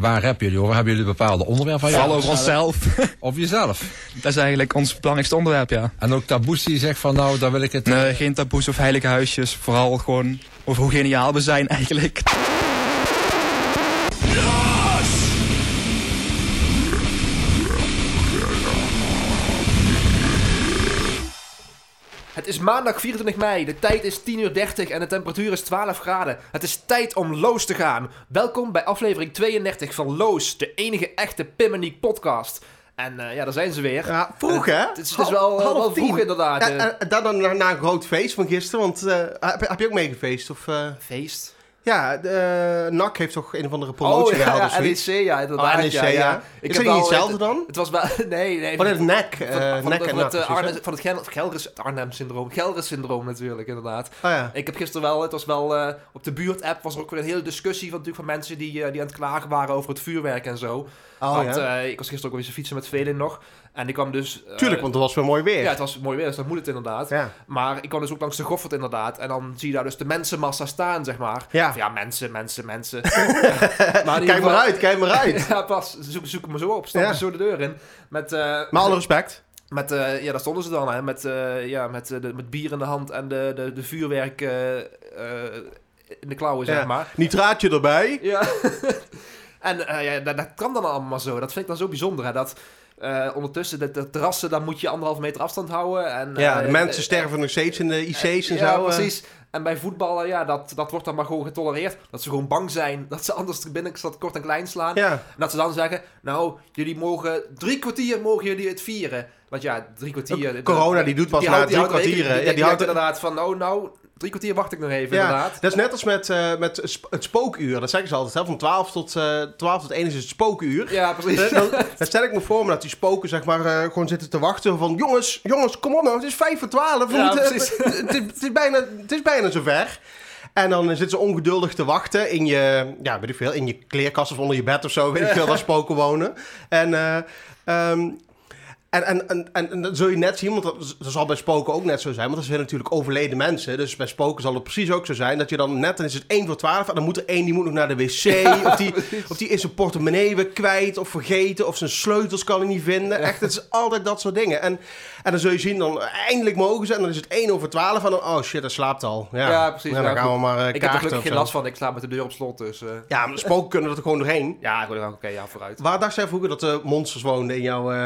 Waar hebben jullie over? Hebben jullie bepaalde onderwerpen van Vooral over onszelf. Of jezelf? dat is eigenlijk ons belangrijkste onderwerp, ja. En ook taboes die je zegt van nou, daar wil ik het... Nee, geen taboes of heilige huisjes. Vooral gewoon over hoe geniaal we zijn eigenlijk. Is maandag 24 mei, de tijd is 10.30 uur 30 en de temperatuur is 12 graden. Het is tijd om Loos te gaan. Welkom bij aflevering 32 van Loos, de enige echte Pimmeniek podcast. En eh, ja, daar zijn ze weer. Ja, vroeg hè? Het is, het is wel, eh, Half wel vroeg tien. inderdaad. Eh. en dat dan na, een groot feest van gisteren, want eh, heb, heb je ook meegefeest? Of, eh? Feest? Ja, de, eh, NAC heeft toch een of andere promotie Oh ja, gehaald ja, zoiets? NEC, ja, inderdaad. Oh, NEC, ja, ja. Ik Is heb dat wel- niet hetzelfde dan? Het was wel... Nee, nee. Oh, van, van, van, het, NAC. eh, hè? van het Gel- Gelres, Arnhem-syndroom. Gelres-syndroom natuurlijk, inderdaad. Oh ja. Ik heb gisteren wel, het was wel, eh, op de buurt-app was er ook weer een hele discussie van, natuurlijk van mensen die, die aan het klagen waren over het vuurwerk en zo. Oh, want ja. ik was gisteren ook weer eens fietsen met Velin nog. En ik kwam dus... eh, Tuurlijk, want het was weer mooi weer. Ja, het was mooi weer, dus dan moet het inderdaad. Ja. Maar ik kwam dus ook langs de Goffert inderdaad. En dan zie je daar dus de mensenmassa staan, zeg maar. Ja. Of ja, mensen, mensen, mensen. maar Kijk maar uit, kijk maar uit. Ja, pas. Zoek, zoek me zo op. Stap Ja. zo de deur in. Met, eh, Met alle respect. met, eh, ja, daar stonden ze dan, hè. Met, ja, met, de, met bier in de hand en de, de, de vuurwerk in de klauwen, zeg maar. Nitraatje erbij. Ja. en ja, dat, dat kan dan allemaal zo. Dat vind ik dan zo bijzonder, hè. Dat eh, ondertussen, de, de terrassen, daar moet je anderhalf meter afstand houden. En, Ja, eh, de mensen eh, sterven nog steeds in de IC's en ja, zo. eh. precies. En bij voetballen, ja, dat, dat wordt dan maar gewoon getolereerd. Dat ze gewoon bang zijn dat ze anders er binnen kort en klein slaan. Ja. En dat ze dan zeggen, nou, jullie mogen drie kwartier mogen jullie het vieren. Want ja, drie kwartier... Corona, die doet pas na drie kwartieren. Die, Ja, die, houdt houdt- inderdaad van, oh nou, drie kwartier wacht ik nog even, Ja, inderdaad. dat is net als met, eh, met sp- het spookuur. Dat zeggen ze altijd. Hè? Van 12 tot, eh 12 tot 1 is het spookuur. Ja, precies. Eh, Dan, dan stel ik me voor me dat die spoken zeg maar gewoon zitten te wachten van... Jongens, jongens, kom op nou, het is 5 voor 12. We Ja, het, het, is- het is bijna, het is bijna zover. En dan zitten ze ongeduldig te wachten in je, ja, weet ik veel, in je kleerkast of onder je bed of zo. Weet ik veel, waar spoken wonen. En... ehm, en, en, en, en, dat zul je net zien, want dat, zal bij spoken ook net zo zijn. Want dat zijn natuurlijk overleden mensen. Dus bij spoken zal het precies ook zo zijn. Dat je dan net, dan is het 1 voor 12. En dan moet er één, die moet nog naar de wc. of, die, of die is zijn portemonnee weer kwijt of vergeten. Of zijn sleutels kan hij niet vinden. Echt, het is altijd dat soort dingen. En, en dan zul je zien, dan eindelijk mogen ze. En dan is het 1 over 12. En dan, oh shit, dat slaapt al. Ja, Ja, precies. Nou, dan Ja, gaan we maar eh, ik heb er gelukkig geen last van. Ik sla met de deur op slot, dus... eh, Ja, maar spoken kunnen er gewoon doorheen. ja, oké, ja, vooruit. Waar dacht jij vroeger dat de monsters woonden in jouw... eh,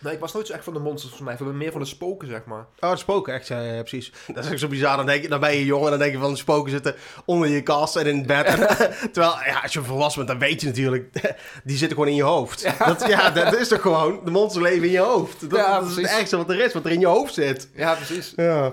Nee, ik was nooit zo echt van de monsters voor mij. Ik ben meer van de spoken, zeg maar. Oh, de spoken, echt, ja, ja, precies. Dat is echt zo bizar. Dan, denk je, dan ben je jong en dan denk je van de spoken zitten onder je kast en in het bed. terwijl, ja, als je volwassen bent, dan weet je natuurlijk, die zitten gewoon in je hoofd. Ja, dat, ja, dat is toch gewoon, de monsters leven in je hoofd. Dat, Ja, dat is het ergste wat er is, wat er in je hoofd zit. Ja, precies. Ja.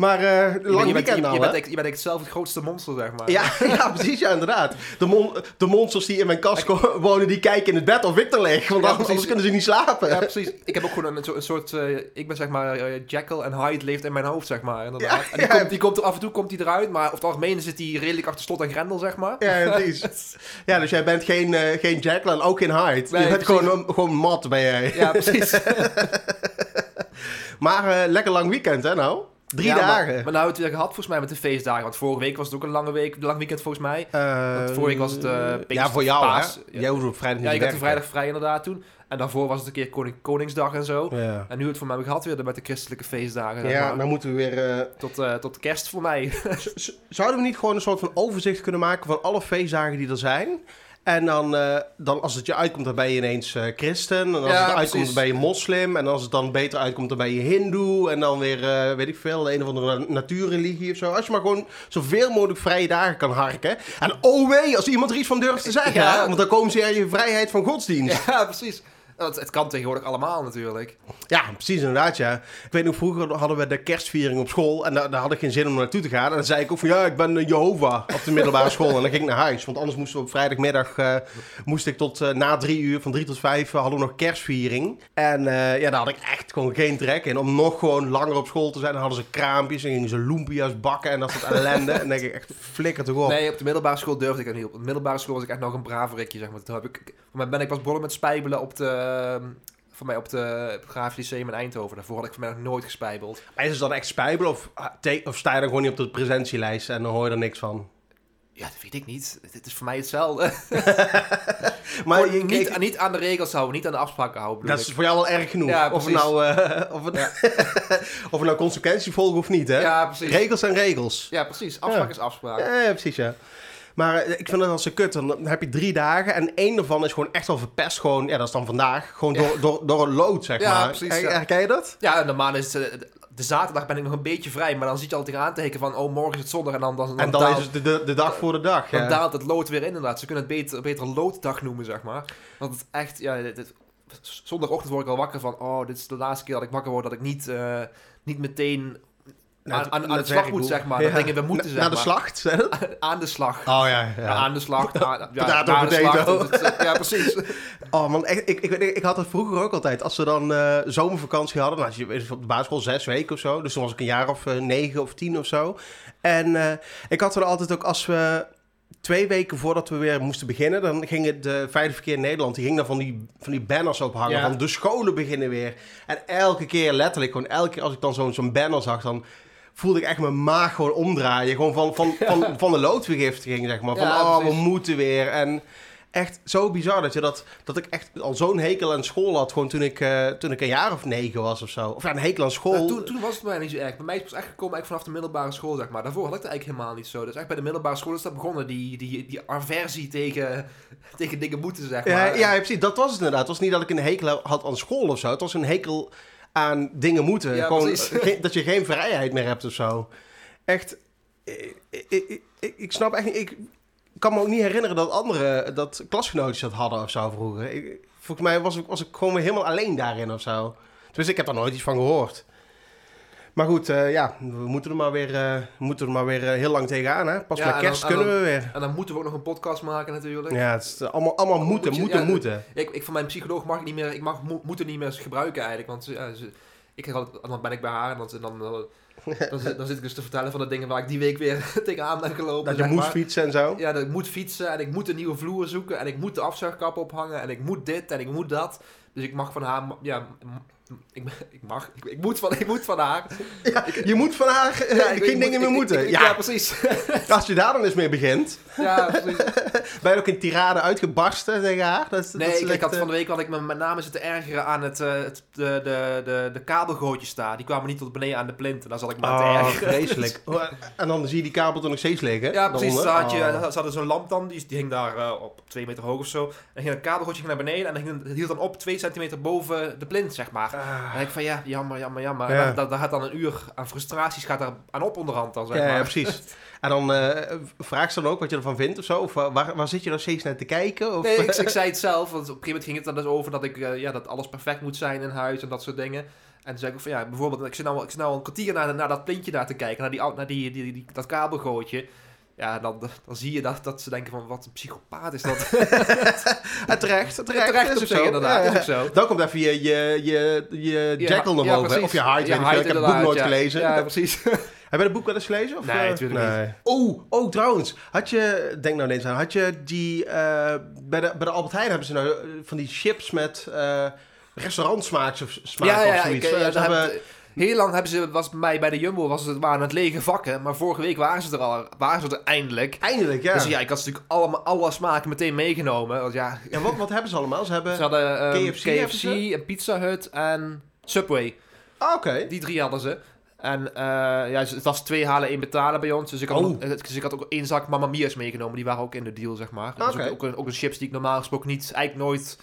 Maar eh lang je, bent, weekend je, nou, je bent, je bent echt zelf het grootste monster, zeg maar. Ja, ja, precies, ja, inderdaad. De, mon de monsters die in mijn kast wonen, die kijken in het bed of ik er lig. Want Ja, anders, kunnen ze niet slapen. Ja, precies. Ik heb ook gewoon een, een soort... eh, ik ben zeg maar... eh, Jekyll en Hyde leeft in mijn hoofd, zeg maar. Inderdaad. Ja, en die, komt, die komt er af en toe komt die eruit. Maar over het algemeen zit hij redelijk achter slot en grendel, zeg maar. Ja, precies. Ja, dus jij bent geen, geen Jekyll en ook geen Hyde. Nee, je bent precies. gewoon, gewoon mat, ben jij. Ja, precies. Maar lekker lang weekend, hè nou? Drie Ja, maar- dagen. Maar, nou hebben we het weer gehad volgens mij met de feestdagen. Want vorige week was het ook een lange week, een lang weekend volgens mij. Eh, want vorige week was het, eh, ja, voor jou, Paas. hè? Jij hoeft op vrijdag niet Ja, ik had de vrijdag vrij inderdaad toen. En daarvoor was het een keer Koning, Koningsdag en zo. Ja. En nu het voor mij gehad weer met de christelijke feestdagen. Ja, dan moeten we weer... eh, tot, eh, tot kerst voor mij. zouden we niet gewoon een soort van overzicht kunnen maken van alle feestdagen die er zijn? En dan, eh, dan als het je uitkomt, dan ben je ineens eh, christen. En als Ja, het uitkomt, precies. dan ben je moslim. En als het dan beter uitkomt, dan ben je hindoe. En dan weer, eh, weet ik veel, een of andere natuurreligie of zo. Als je maar gewoon zoveel mogelijk vrije dagen kan harken. En oh wee, als iemand er iets van durft te zeggen. Ja. hè? Want dan komen ze aan je vrijheid van godsdienst. ja, precies. Het, het kan tegenwoordig allemaal natuurlijk. Ja, precies inderdaad, ja. Ik weet nog, vroeger hadden we de kerstviering op school en daar, daar had ik geen zin om naartoe te gaan. En dan zei ik ook van, ja, ik ben eh, Jehovah op de middelbare school. En dan ging ik naar huis, want anders moesten we op vrijdagmiddag, eh, moest ik tot eh, na drie uur, van drie tot vijf, hadden we nog kerstviering. En ja, daar had ik echt gewoon geen trek in om nog gewoon langer op school te zijn. Dan hadden ze kraampjes en gingen ze lumpia's bakken en dat soort ellende. en dan denk ik echt, flikker toch op. Nee, op de middelbare school durfde ik het niet. Op de middelbare school was ik echt nog een braverikje, zeg maar. Toen heb ik, ben ik pas begonnen met spijbelen op de... Voor mij op de op het Grafisch Lyceum in Eindhoven. Daarvoor had ik nog nooit gespijbeld. Maar is het dan echt spijbelen of, ah, of sta je dan gewoon niet op de presentielijst en dan hoor je er niks van? Ja, dat weet ik niet. Het is voor mij hetzelfde. Maar je- niet, niet aan de regels houden, niet aan de afspraken houden. dat is voor jou wel erg genoeg. Ja, of, nou, eh, of, het, of het nou consequenties volgen of niet, hè? Ja, precies. Regels zijn regels. Ja, precies. Afspraak is afspraak. Ja, precies, ja. Maar eh, ik vind het als zo kut. Dan heb je drie dagen en één daarvan is gewoon echt wel verpest. Gewoon, ja, dat is dan vandaag. Gewoon Ja. door, door, door een lood, zeg Ja, maar. precies, ja. Herken je dat? Ja, normaal is het, eh, de zaterdag ben ik nog een beetje vrij, maar dan zit je al tegenaan te van, oh, morgen is het zondag en dan, dan, dan, en dan daalt, is het de, de, de dag voor de dag. dan daalt het lood weer in inderdaad. Ze kunnen het beter, beter looddag noemen, zeg maar. Want het echt, ja, dit, dit- zondagochtend word ik al wakker van, oh, dit is de laatste keer dat ik wakker word, dat ik niet, eh, niet meteen aan, aan, aan de zeg slag moet, zeg maar. Dat dingen we moeten, zeg Naar de slacht? Aan de slag. Oh ja, Ja, aan de slag. aan- ja, naar de slag. Ja, precies. Oh man, echt, ik, ik, ik, ik had het vroeger ook altijd. Als we dan eh, zomervakantie hadden, nou, als je op de basisschool zes weken of zo. Dus toen was ik een jaar of eh, negen of tien of zo. En eh, ik had er altijd ook, als we twee weken voordat we weer moesten beginnen, dan ging het de Veilig Verkeer Nederland, die ging dan van die, van die banners ophangen. Ja. Van de scholen beginnen weer. En elke keer, letterlijk, gewoon elke keer als ik dan zo'n zo'n banner zag, dan voelde ik echt mijn maag gewoon omdraaien. Gewoon van, van, van, van de loodvergiftiging, zeg maar. Van, Ja, oh, we moeten weer. En echt zo bizar dat, je dat, dat ik echt al zo'n hekel aan school had. Gewoon toen ik, eh, toen ik een jaar of negen was of zo. Of ja, een hekel aan school. Toen, toen was het mij niet zo erg. Bij mij is het pas echt gekomen eigenlijk vanaf de middelbare school, zeg maar. Daarvoor had ik het eigenlijk helemaal niet zo. Dus echt bij de middelbare school is dat begonnen, die, die, die aversie tegen, tegen dingen moeten, zeg ja, maar. ja, precies. Dat was het inderdaad. Het was niet dat ik een hekel had aan school of zo. Het was een hekel aan dingen moeten. Ja, Gewoon dat je geen vrijheid meer hebt of zo. Echt. Ik, ik, ik, ik snap echt niet. Ik kan me ook niet herinneren dat andere dat klasgenootjes dat hadden of zo vroeger. Ik, volgens mij was ik, was ik gewoon weer helemaal alleen daarin of zo. Dus ik heb daar nooit iets van gehoord. Maar goed, eh, ja, we moeten er maar weer, eh, moeten er maar weer eh, heel lang tegenaan. Hè? Pas Ja, met kerst dan- kunnen dan- we weer. En dan moeten we ook nog een podcast maken natuurlijk. Ja, het is allemaal, allemaal moeten, moet moeten, ja, moeten. Ik, ik van mijn psycholoog mag ik niet meer, ik mag mo- moeten niet meer gebruiken eigenlijk. Want ze, ik, dan ben ik bij haar en dan, dan, dan, zit- dan zit ik dus te vertellen van de dingen waar ik die week weer tegenaan ben gelopen. Dat je zeg moest maar. fietsen en zo. Ja, dat ik moet fietsen en ik moet een nieuwe vloer zoeken en ik moet de afzuigkap ophangen en ik moet dit en ik moet dat. Dus ik mag van haar, ja, ik, ik mag, ik, ik moet van, ik moet van haar. Ja, je moet van haar eh, Ja, ik- ik geen moet- dingen meer ik- moeten. ik- ja, ja, precies. als je daar dan eens mee begint, ja, precies. ben je ook in tirade uitgebarsten tegen haar. Dat, is- dat Nee, is ik, had eh, van de week had ik me met name zitten ergeren aan het, eh, het, de, de, de, de kabelgootjes daar. Die kwamen niet tot beneden aan de plint. En daar zat ik me aan te Oh, ergeren. vreselijk. en dan zie je die kabel er nog steeds liggen. Ja, precies. daaronder. Daar had je, Oh. Ze hadden zo'n lamp dan, die, die hing daar eh, op twee meter hoog of zo. En ging een kabelgootje ging naar beneden en dan ging, het hield dan op twee centimeter boven de plint, zeg maar. Ah. En ik van ja, jammer, jammer, jammer. Ja. En dat, dat gaat dan een uur aan frustraties gaat daar aan op onderhand dan, zeg Ja, maar. ja, precies. En dan eh vraag ze dan ook wat je ervan vindt of zo? Of eh, waar, waar zit je dan steeds naar te kijken? Of, Nee, ik, ik zei het zelf, want op een gegeven moment ging het dan dus over dat, ik, eh, ja, dat alles perfect moet zijn in huis en dat soort dingen. En toen zei ik ook van ja, bijvoorbeeld, ik zit nou, ik zit nou een kwartier naar, naar dat plintje daar te kijken, naar, die, naar die, die, die, dat kabelgootje. Ja, dan, dan zie je dat, dat ze denken van wat een psychopaat is dat. Ah, terecht, terecht. Terecht is op ook zich zo. inderdaad, Ja, is ook zo. Dan komt even je, je, je, je Ja, Jackal ja, hè? precies. of je Hyde, Ja, ik heb het boek nooit ja. gelezen. Ja, precies. Heb je dat boek wel eens gelezen? Of, Nee, eh? natuurlijk niet. Oh, oh, trouwens. Had je, denk nou ineens aan, had je die, eh, bij, de, bij de Albert Heijn hebben ze nou eh, van die chips met eh restaurantsmaak of, smaak ja, ja, of ja, zoiets. ik, eh, Ze hebben- heel lang hebben ze, was bij mij bij de Jumbo, was het, waren het lege vakken. Maar vorige week waren ze er al, waren ze er eindelijk. Eindelijk, ja. Dus ja, ik had natuurlijk allemaal, alle smaken meteen meegenomen. Want ja, Ja, wat, wat hebben ze allemaal? Ze hebben... ze hadden ehm, KFC KFC, ze? en Pizza Hut en Subway. Ah, oké. Die drie hadden ze. En eh, ja, het was twee halen, één betalen bij ons. Dus ik had, Oh. ook, dus ik had ook één zak Mamma Mia's meegenomen. Die waren ook in de deal, zeg maar. Dus Oké. ook, ook, een, ook een chips die ik normaal gesproken niet, eigenlijk nooit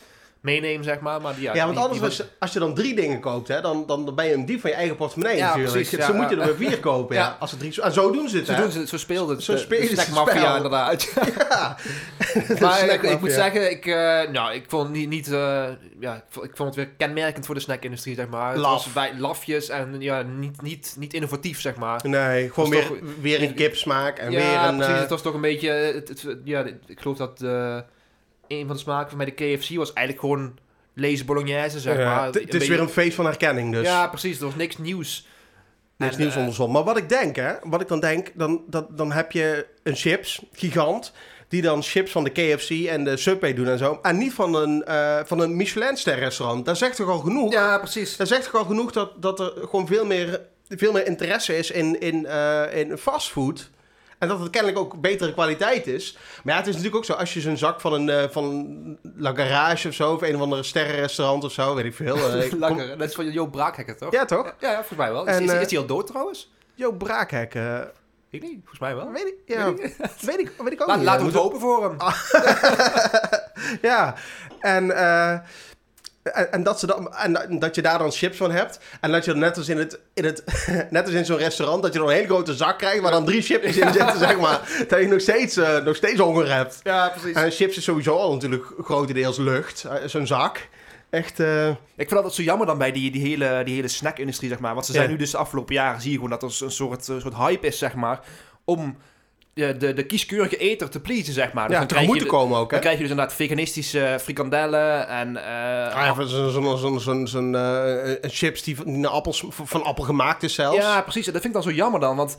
meeneem, zeg maar. maar die, ja, Ja, want die- anders, die als, als je dan drie dingen koopt, hè, dan, dan ben je een dief van je eigen portemonnee Ja, natuurlijk. precies, dus ja, dan moet je ja. er weer vier kopen, ja. Ja. Als er drie, en zo doen ze het, Zo, hè? doen ze, zo speelde het. Zo de ze het snackmafia spel. inderdaad. Ja. maar ik, moet zeggen, ik, eh, nou, ik vond niet, niet eh, ja, ik vond, ik vond het weer kenmerkend voor de snackindustrie, zeg maar. Het Laf. was bij lafjes en ja, niet, niet, niet innovatief, zeg maar. Nee, gewoon weer, toch- weer een kipsmaak en ja, weer een... precies. eh, Het was toch een beetje, het, het- ja, ik geloof dat eh, een van de smaken van mij de KFC was eigenlijk gewoon lezen bolognese, zeg maar. het- is beetje- weer een feest van herkenning, dus. Ja, precies. Er was niks nieuws. Niks En, nieuws eh, onder de zon. Maar wat ik denk, hè, wat ik dan denk, dan, dat, dan heb je een chips, gigant, die dan chips van de KFC en de Subway doen en zo. En niet van een, eh van een Michelin-ster restaurant. Dat zegt toch al genoeg? Ja, precies. Dat zegt toch al genoeg dat, dat er gewoon veel meer, veel meer interesse is in, in, eh, in fastfood. En dat het kennelijk ook betere kwaliteit is. Maar ja, het is natuurlijk ook zo. Als je zo'n zak van een eh, van La Garage of zo... of een of andere sterrenrestaurant of zo, weet ik veel. eh, kom-. Dat is van Joop Braakhekker, toch? Ja, toch? Ja, ja, volgens mij wel. Is, En, is, eh, is hij al dood trouwens? Jo, Braakhek. eh, Ik niet, volgens mij wel. weet ik, ja, weet ik, weet ik ook Laat, niet. laten we het hopen voor hem. Ja, en, eh, en, en dat ze dan, en dat je daar dan chips van hebt. En dat je dan net als in, het, in, het, net als in zo'n restaurant, dat je dan een hele grote zak krijgt waar dan drie chips in zitten, zeg maar. Dat je nog steeds, eh, nog steeds honger hebt. Ja, precies. En chips is sowieso al natuurlijk grotendeels lucht, eh, zo'n zak. Echt, eh, Ik vind dat zo jammer dan bij die, die hele, die hele snack-industrie, zeg maar. Want ze zijn Ja. nu dus de afgelopen jaren, zie je gewoon dat er een soort, een soort hype is, zeg maar, om eh, de, de kieskeurige eter te pleasen, zeg maar. Dus ja, dan, te krijg je, moeten de- komen ook, hè. dan krijg je dus inderdaad veganistische frikandellen en... eh, Ah, ja, zo'n zo'n, eh, een chips die van, appels, van, van appel gemaakt is zelfs. Ja, precies. En dat vind ik dan zo jammer dan. Want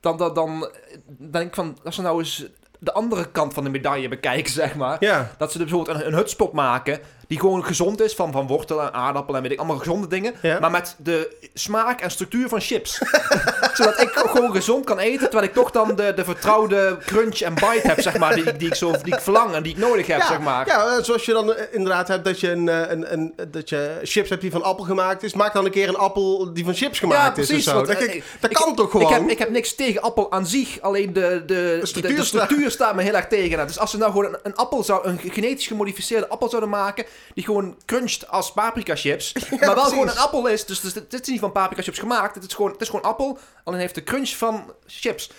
dan, dan, dan denk ik van, als ze nou eens de andere kant van de medaille bekijken, zeg maar. Ja. Dat ze er bijvoorbeeld een, een hutspot maken die gewoon gezond is van, van wortel en aardappel en weet ik, allemaal gezonde dingen. Ja. Maar met de smaak en structuur van chips. Zodat ik gewoon gezond kan eten, terwijl ik toch dan de, de vertrouwde crunch en bite heb, zeg maar. Die, ik- die, ik zo, die ik verlang en die ik nodig heb, ja, zeg maar. Ja, eh, zoals je dan eh, inderdaad hebt dat je, een, eh, een, een, dat je chips hebt die van appel gemaakt is. Maak dan een keer een appel die van chips gemaakt is of zo. Dat, ik, dat ik- kan toch gewoon? Ik heb, ik heb niks tegen appel aan zich, alleen de, de, de, structuur de, structuur staat me heel erg tegen. Dus als ze nou gewoon een, een appel zou, een genetisch gemodificeerde appel zouden maken, die gewoon cruncht als paprika chips, maar wel precies. gewoon een appel is. Dus, dus dit is niet van paprika chips gemaakt, het is gewoon, het is gewoon appel, alleen heeft de crunch van chips.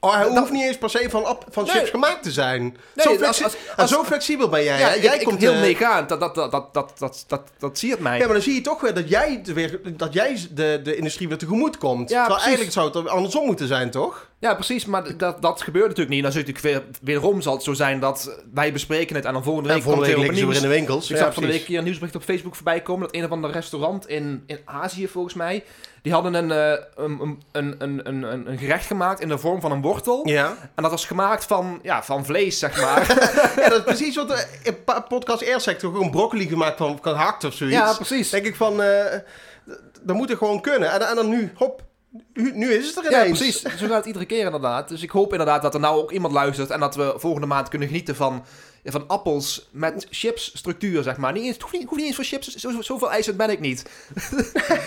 Oh, hij hoeft niet eens per se van, van chips gemaakt te zijn. Nee, zo, als, als, als, zo, flexibel ben jij. Jij komt heel eh, uh, aan. Dat, dat, dat, dat, dat, dat, dat, zie zie het mij. Ja, maar dan zie je toch weer dat jij, weer, dat jij de, de industrie weer tegemoet komt. Ja, precies. eigenlijk zou het andersom moeten zijn, toch? Ja, precies. Maar dat, dat gebeurt natuurlijk niet. Dan zul natuurlijk weer, wederom zal het zo zijn dat wij bespreken het. En dan volgende week, en weer in de winkels. Ik ja, zag van de week een nieuwsbericht op Facebook voorbij komen. Dat een of ander restaurant in, in Azië, volgens mij, die hadden een, eh, een, een, een, een, een, gerecht gemaakt in de vorm van een wortel. Ja. En dat was gemaakt van, ja, van vlees, zeg maar. ja, dat is precies wat de podcast eerst Toch een broccoli gemaakt van, van hakt of zoiets. ja, precies. denk ik van, eh, dat moet er gewoon kunnen. En, en dan nu, hop, nu, is het er Ja, ineens. precies. Zo gaat het iedere keer inderdaad. Dus ik hoop inderdaad dat er nou ook iemand luistert en dat we volgende maand kunnen genieten van, van appels met chips structuur, zeg maar. Niet eens, het hoeft niet, het hoeft niet eens voor chips, zo, zo- zoveel eisend ben ik niet.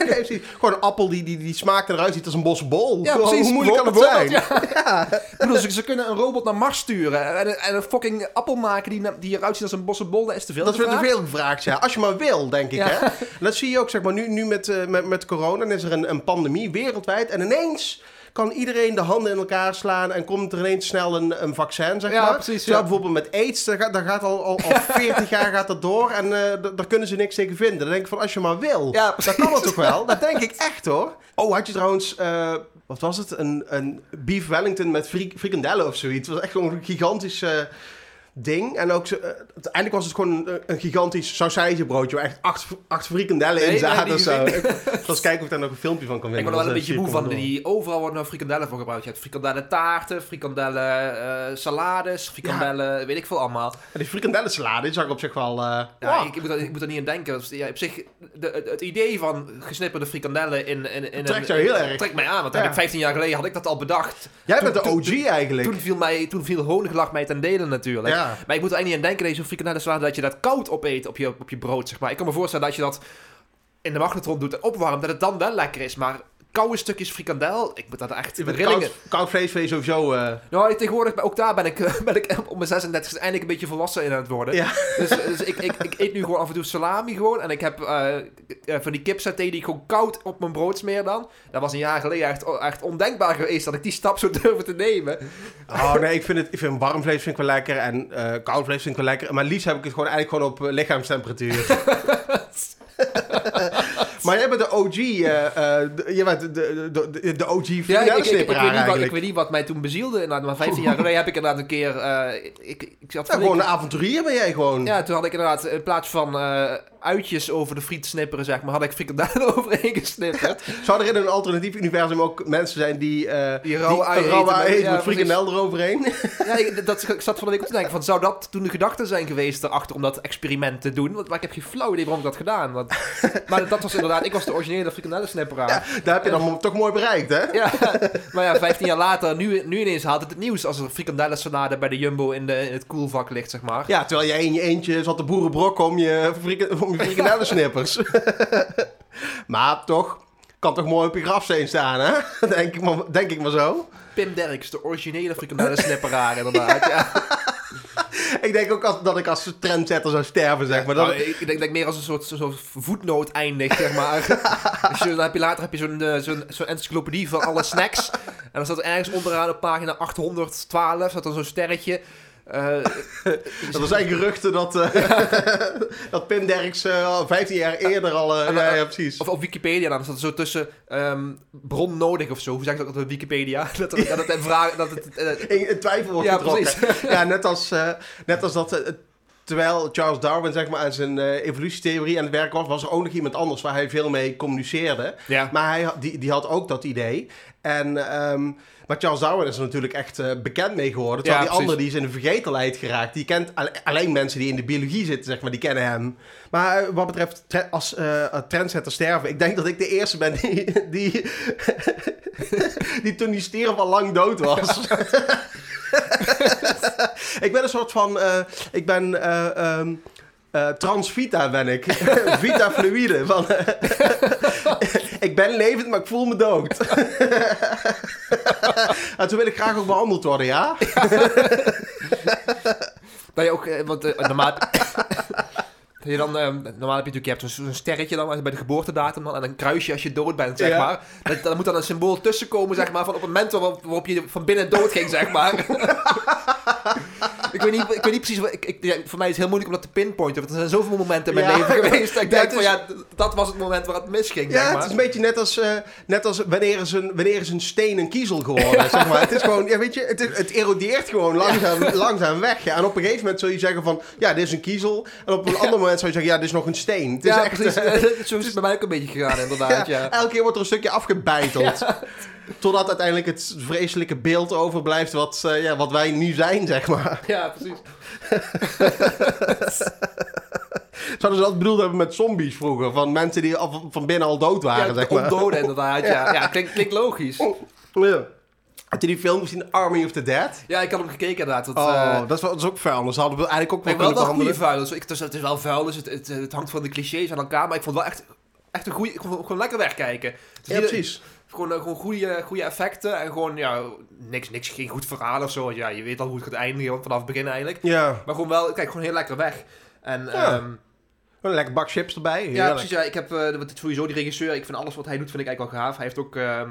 Nee. Gewoon een appel die, die, die smaakt eruit ziet als een bosbol. Ja, Gewoon, precies. Hoe moeilijk kan het zijn? Ja. Ik bedoel, ze, ze kunnen een robot naar Mars sturen en, een- en een fucking appel maken die, die eruit ziet als een bossenbol. Dat is te veel Dat is te veel gevraagd, ja. Als je maar wil, denk ik, Ja. hè. En dat zie je ook, zeg maar, nu, nu met, eh, met, met corona. Dan is er een, een pandemie wereldwijd. En ineens kan iedereen de handen in elkaar slaan... en komt er ineens snel een, een vaccin, zeg Ja, maar. precies, ja. bijvoorbeeld met aids, daar gaat, daar gaat al, al, al 40 jaar gaat dat door... en eh, daar kunnen ze niks tegen vinden. Dan denk ik van, als je maar wil, Ja, dan kan dat toch wel? Dat denk ik echt, hoor. Oh, had je trouwens... eh, wat was het? Een, een beef Wellington met fri frikandellen of zoiets. Het was echt gewoon een gigantisch... eh, ding. En ook, eh, uiteindelijk was het gewoon een, een gigantisch sausijzenbroodje waar echt acht, acht frikandellen in zaten nee, of zo. Ik ik eens kijken of ik daar nog een filmpje van kan Ik vinden. ben er wel een Dat beetje moe van. Die, overal worden nou frikandellen voor gebruikt. Je hebt frikandellen taarten, frikandellen eh, salades, frikandellen, weet ik veel allemaal. En die frikandellensalade die zag ik op zich wel... eh, Ja, wow. ik, ik, moet er, ik moet er niet aan denken. Dus, ja, op zich, de, het, idee van gesnipperde frikandellen in, in, in Trekt jou heel erg. Trekt mij aan, want Ja. heb ik 15 jaar geleden had ik dat al bedacht. Jij toen- bent de toen- OG eigenlijk. Toen viel, mij, toen viel mij ten dele natuurlijk. Maar ik moet er eigenlijk niet aan denken, deze frikandellensalade, dat je dat koud opeet op je, op je brood, zeg maar. Ik kan me voorstellen dat je dat in de magnetron doet en opwarmt, dat het dan wel lekker is. Maar koude stukjes frikandel, ik moet dat echt rillingen... koud, koud vlees vind je sowieso... eh, Nou, ik- tegenwoordig, ook daar ben ik, ben ik op mijn 36 eindelijk een beetje volwassen in aan het worden. ja. Dus, dus ik, ik, ik eet nu gewoon af en toe salami gewoon. En ik heb eh, eh, van die kipsaté die ik gewoon koud op mijn brood smeer dan. Dat was een jaar geleden echt, echt ondenkbaar geweest dat ik die stap zou durven te nemen. Oh nee, ik vind, het, ik vind warm vlees vind ik wel lekker en eh, koud vlees vind ik wel lekker. Maar liefst heb ik het gewoon eigenlijk gewoon op eh, lichaamstemperatuur. maar jij bent de OG, eh, eh, de- je bent de, de, de, de OG Ja, ik, ik, ik, ik, weet niet wat, ik eigenlijk. weet niet wat mij toen bezielde. Inderdaad, maar 15 jaar geleden heb ik inderdaad een keer... eh, ik, ik zat Ja, gewoon een avonturier ben jij gewoon. Ja, toen had ik inderdaad in plaats van eh, uitjes over de friet snipperen, zeg maar, had ik frikandellen overheen gesnipperd. Zou er in een alternatief universum ook mensen zijn die, eh Die rauwe rauwe eten met- eten ja, met frikandel eroverheen? ja, ik, dat, ik zat van de week op te denken van, zou dat toen de gedachte zijn geweest erachter om dat experiment te doen? Want, maar ik heb geen flauw idee waarom ik dat gedaan. Want, maar dat was inderdaad, ik was de originele frikandellensnipperaar. Ja, daar heb je dan toch mooi bereikt, hè? Ja, maar ja, 15 jaar later, nu, nu ineens haalt het het nieuws als er frikandellensalade bij de Jumbo in, de, in het koelvak ligt, zeg maar. Ja, terwijl jij in je eentje zat de boerenbrok om je, frika- om je frikandellensnippers. maar toch, kan toch mooi op je grafsteen staan, hè? Denk ik maar, denk ik maar zo. Pim Derks, de originele frikandellensnipperaar, inderdaad. Ja. Ik denk ook als, dat ik als trendsetter zou sterven, zeg maar. Dat, Nou, ik denk dat ik meer als een soort, voetnoot eindig, zeg maar. Dus dan heb je later heb je zo'n eh, zo'n zo'n encyclopedie van alle snacks. En dan staat er ergens onderaan op pagina 812, staat dan zo'n sterretje. Eh, er zijn geruchten dat, eh, dat Pim Derks eh, al 15 jaar eerder al... eh, ja, eh, precies. Of op Wikipedia dan staat er zo tussen ehm, bron nodig of zo. Hoe zeg je dat op Wikipedia? Dat, er, dat vraag... Dat het, eh, in, twijfel wordt Ja, getrokken. precies. Ja, net als, eh, net als dat... eh, terwijl Charles Darwin zeg maar, aan zijn eh, evolutietheorie aan het werk was... was er ook nog iemand anders waar hij veel mee communiceerde. ja. Maar hij, die, die had ook dat idee. En, ehm, maar Charles Darwin is er natuurlijk echt eh, bekend mee geworden. Terwijl Ja, die andere die is in de vergetelheid geraakt. Die kent alle- alleen mensen die in de biologie zitten, zeg maar, die kennen hem. Maar eh, wat betreft tre- als eh, trendsetter sterven... Ik denk dat ik de eerste ben die... die die toen die stierf al lang dood was. ik ben een soort van... eh, ik ben... eh, eh, transvita ben ik. Vita fluide. Van, ik ben levend, maar ik voel me dood. en toen wil ik graag ook behandeld worden, ja? Dat je ook, eh, want eh, normaal... dat je dan, ehm, normaal heb je natuurlijk, je hebt zo'n sterretje dan bij de geboortedatum dan, en een kruisje als je dood bent, zeg Ja. maar. Dat, dan moet dan een symbool tussenkomen, zeg maar, van op het moment waarop, waarop je van binnen dood ging, zeg maar. ik, weet niet, ik weet niet precies, wat- ik, ik, ja, voor mij is het heel moeilijk om dat te pinpointen, want er zijn zoveel momenten in mijn Ja. leven geweest dat ik denk van ja, dat was het moment waar het misging, Ja, zeg het is een beetje net als, eh, net als wanneer, is een, wanneer is een steen een kiezel geworden, zeg maar. Het is gewoon, ja, weet je, het, is- het erodeert gewoon langzaam, langzaam weg. Ja. En op een gegeven moment zul je zeggen van, ja, dit is een kiezel. En op een ander moment zou je zeggen, ja, dit is nog een steen. Het is ja, echt, precies. Zo is het bij mij ook een beetje gegaan, inderdaad. Elke keer wordt er een stukje afgebeiteld. Totdat uiteindelijk het vreselijke beeld overblijft wat, eh, ja, wat wij nu zijn, zeg maar. Ja, precies. Zouden ze dat bedoeld hebben met zombies vroeger? Van mensen die al, van binnen al dood waren, Ja, zeg maar. ondoden inderdaad, ja. Ja, klinkt, klinkt logisch. Ja. Had je die film gezien, Army of the Dead? Ja, ik had hem gekeken inderdaad. Dat, Oh, eh, dat, is wel, dat is ook vuil. Anders hadden we eigenlijk ook wel kunnen behandelen. Dus ik, dus het is wel vuil, dus het, het, het hangt van de clichés aan elkaar. Maar ik vond het wel echt, echt een goede... Ik gewoon lekker wegkijken. Ja, precies. Gewoon, eh, gewoon goede, goede effecten en gewoon, ja, niks, niks, geen goed verhaal of zo. Ja, je weet al hoe het gaat eindigen vanaf het begin eigenlijk. Ja, Maar gewoon wel, kijk, gewoon heel lekker weg. En Ja, een lekker bak chips erbij. ja precies. Ja, ik heb wat- sowieso die regisseur. Ik vind alles wat hij doet, vind ik eigenlijk wel gaaf. Hij heeft ook ehm,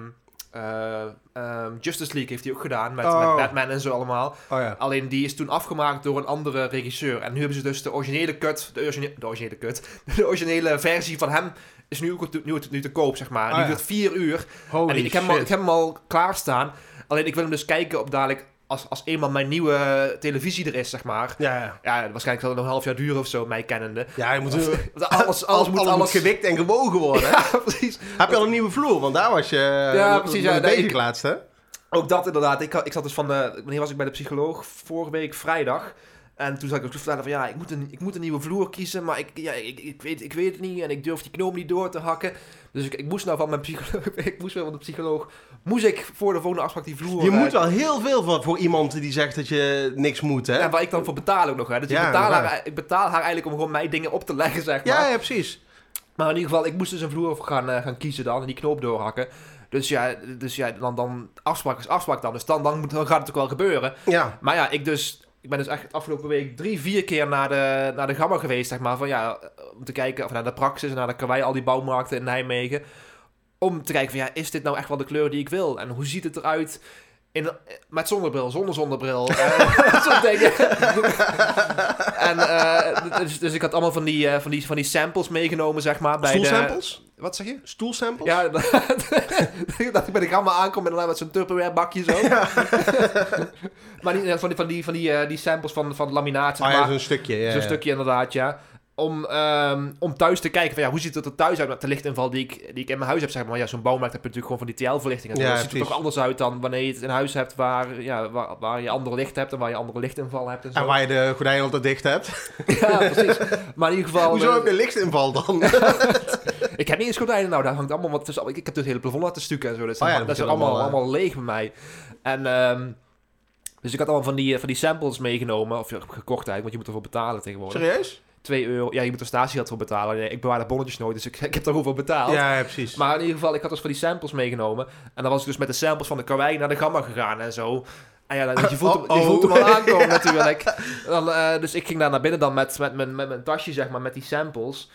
eh, ehm, Justice League heeft hij ook gedaan met, Oh. met Batman en zo allemaal. Oh ja. Alleen die is toen afgemaakt door een andere regisseur. En nu hebben ze dus de originele cut, de originele, de originele cut, de originele versie van hem is nu, ook te- nu, nu te koop, zeg maar. En Oh die duurt vier uur. Holy en ik, heb hem al, ik heb hem al klaarstaan. Alleen ik wil hem dus kijken op dadelijk, als, als eenmaal mijn nieuwe televisie er is, zeg maar. Ja, ja. Ja, waarschijnlijk zal het nog een half jaar duren of zo, mij kennende. Ja, je moet... Want Alles, alles, moet alles... gewikt en gewogen worden. Ja, precies. Heb je al een nieuwe vloer? Want daar was je Ja, precies, ja, je nee, bezig ik- laatst, hè? Ook dat inderdaad. Ik, ik zat dus van de... Wanneer was ik bij de psycholoog? Vorige week vrijdag. En toen zat ik ook te vertellen van ja, ik moet een, ik moet een nieuwe vloer kiezen, maar ik, ja, ik, ik, weet, ik weet het niet en ik durf die knoop niet door te hakken. Dus ik, ik moest nou van mijn psycholoog, ik moest weer van de psycholoog, moest ik voor de volgende afspraak die vloer... Je moet wel heel veel voor, voor iemand die zegt dat je niks moet, hè? Ja, waar ik dan voor betaal ook nog. Hè. Dus Ja, ik, betaal haar, ik betaal haar eigenlijk om gewoon mij dingen op te leggen, zeg maar. ja, ja, precies. Maar in ieder geval, ik moest dus een vloer gaan, eh, gaan kiezen dan en die knoop doorhakken. Dus ja, dus ja dan, dan afspraak is afspraak dan. Dus dan, dan, moet, dan gaat het ook wel gebeuren. Ja. Maar ja, ik dus... Ik ben dus echt afgelopen week drie, vier keer naar de, naar de Gamma geweest, zeg maar. Van ja, om te kijken, of naar de Praxis en naar de Karwei, al die bouwmarkten in Nijmegen. Om te kijken van ja, is dit nou echt wel de kleur die ik wil? En hoe ziet het eruit in, met zonnebril, zonder zonnebril? eh, dat soort dingen. en eh, dus, dus ik had allemaal van die, eh, van die, van die samples meegenomen, zeg maar. Bij de? Wat zeg je? Stoelsamples? Ja, dat ik bij de gamma aankom en dan met zo'n Tupperware bakje zo. maar niet, van die, van die, van die, eh, die samples van, van laminaat, zeg Ah, ja, zo'n stukje. Ja, Zo'n ja. stukje inderdaad, ja. Om, ehm, om thuis te kijken van ja, hoe ziet het er thuis uit met de lichtinval die ik, die ik in mijn huis heb. Zeg maar. ja, zo'n bouwmarkt heb je natuurlijk gewoon van die TL-verlichting. en. Ja, dat ziet er precies. toch anders uit dan wanneer je het in huis hebt waar, ja, waar, waar je andere licht hebt en waar je andere lichtinval hebt en zo. En waar je de gordijnen altijd dicht hebt. Ja, precies. Maar in ieder geval... Hoezo eh, heb je lichtinval dan? Ik heb niet eens gordijnen nou, daar hangt allemaal wat tussen. Ik ik heb dus het hele plafond laten stukken en zo. Dat is, Oh ja, dat dat is moet je allemaal, allemaal, allemaal leeg bij mij. En ehm, dus ik had allemaal van die, van die samples meegenomen, of gekocht eigenlijk, want je moet ervoor betalen tegenwoordig. Serieus? 2 euro, ja, je moet er statiegeld voor betalen. Nee, Ik bewaar de bonnetjes nooit, dus ik, ik heb daarover betaald. Ja, ja, precies. Maar in ieder geval, ik had dus van die samples meegenomen. En dan was ik dus met de samples van de karwei naar de gamma gegaan en zo. En ja, dan- je voelt, hem, je Oh-oh. voelt hem al aankomen natuurlijk. Dan, eh, dus ik ging daar naar binnen dan met, met, mijn- met mijn tasje, zeg maar, met die samples.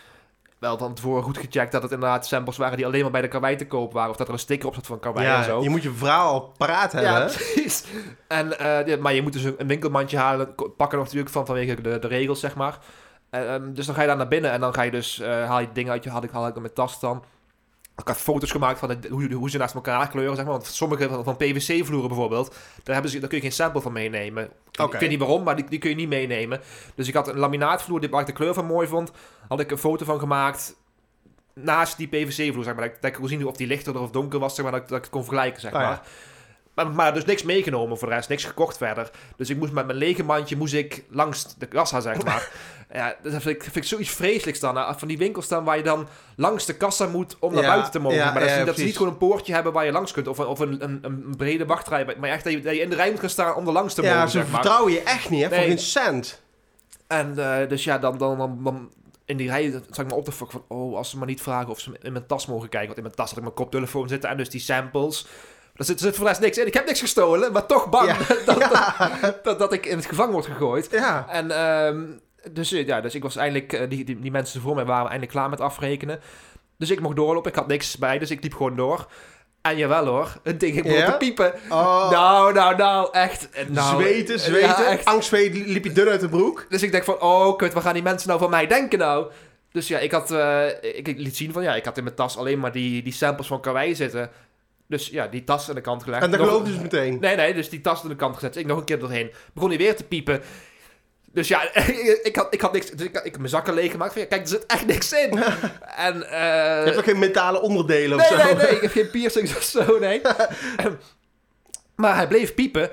Wel van tevoren goed gecheckt dat het inderdaad samples waren die alleen maar bij de karwei te koop waren. Of dat er een sticker op zat van karwei en ja, zo. je moet je verhaal al paraat hebben. Ja, precies. En, eh, maar je moet dus een, winkelmandje halen, pakken natuurlijk van, vanwege de, de regels, zeg maar. En, ehm, dus dan ga je daar naar binnen en dan ga je dus, eh, haal je dingen uit je, haal ik, haal ik mijn tas dan. Ik had foto's gemaakt van het- hoe, hoe ze naast elkaar kleuren, zeg maar. Want sommige van, van PVC-vloeren bijvoorbeeld, daar, hebben ze, daar kun je geen sample van meenemen. Ik, weet niet waarom, maar die, die kun je niet meenemen. Dus ik had een laminaatvloer die- waar ik de kleur van mooi vond. Had ik een foto van gemaakt naast die PVC-vloer, zeg maar. Dat, ik- dat ik kon zien of die lichter of donker was, zeg maar. Dat, ik- dat ik het kon vergelijken, zeg Oh ja. Maar. Dus niks meegenomen voor de rest, niks gekocht verder. Dus ik moest met mijn lege mandje moest ik langs de kassa, zeg maar. ja, dat vind ik, vind ik zoiets vreselijks dan. Van die winkels dan waar je dan langs de kassa moet om naar Ja, buiten te mogen. ja, maar dat, ja, dat ze niet gewoon een poortje hebben waar je langs kunt. Of, een- of een, een, een brede wachtrij. Maar echt dat je, dat je in de rij moet gaan staan om er langs te Ja, mogen, ze zeg maar. vertrouwen je echt niet, hè? Voor geen cent. En eh, dus ja, dan, dan, dan, dan in die rij zag ik me op de fuck van... Oh, als ze maar niet vragen of ze in mijn tas mogen kijken. Want in mijn tas had ik mijn koptelefoon zitten en dus die samples... Er zit, er zit voor de rest niks in. Ik heb niks gestolen, maar toch bang Ja. dat, Ja. dat, dat ik in het gevangen word gegooid. ja. En ehm, dus, eh, ja, dus ik was eindelijk... eh, die, die, die mensen voor mij waren eindelijk klaar met afrekenen. Dus ik mocht doorlopen. Ik had niks bij, dus ik liep gewoon door. En jawel hoor, het ding ging Ja? te piepen. Oh, Nou, nou, nou, echt. eh, Nou, zweten, ja, zweten. echt. Angstzweet liep je dun uit de broek. Dus ik denk van, oh kut, wat gaan die mensen nou van mij denken nou? Dus ja, ik had, eh, ik, ik liet zien van, ja, ik had in mijn tas alleen maar die, die samples van karwei zitten. Dus ja, die tas aan de kant gelegd. En dat geloofde ze meteen. Nee, nee, dus die tas aan de kant gezet. Ik nog een keer doorheen. Begon hij weer te piepen. Dus ja, ik had, ik had niks. Dus ik, ik heb mijn zakken leeggemaakt. Van, ja, kijk, er zit echt niks in. en, eh Je hebt ook geen metalen onderdelen of nee, zo. nee, nee, ik heb geen piercings of zo, nee. maar hij bleef piepen.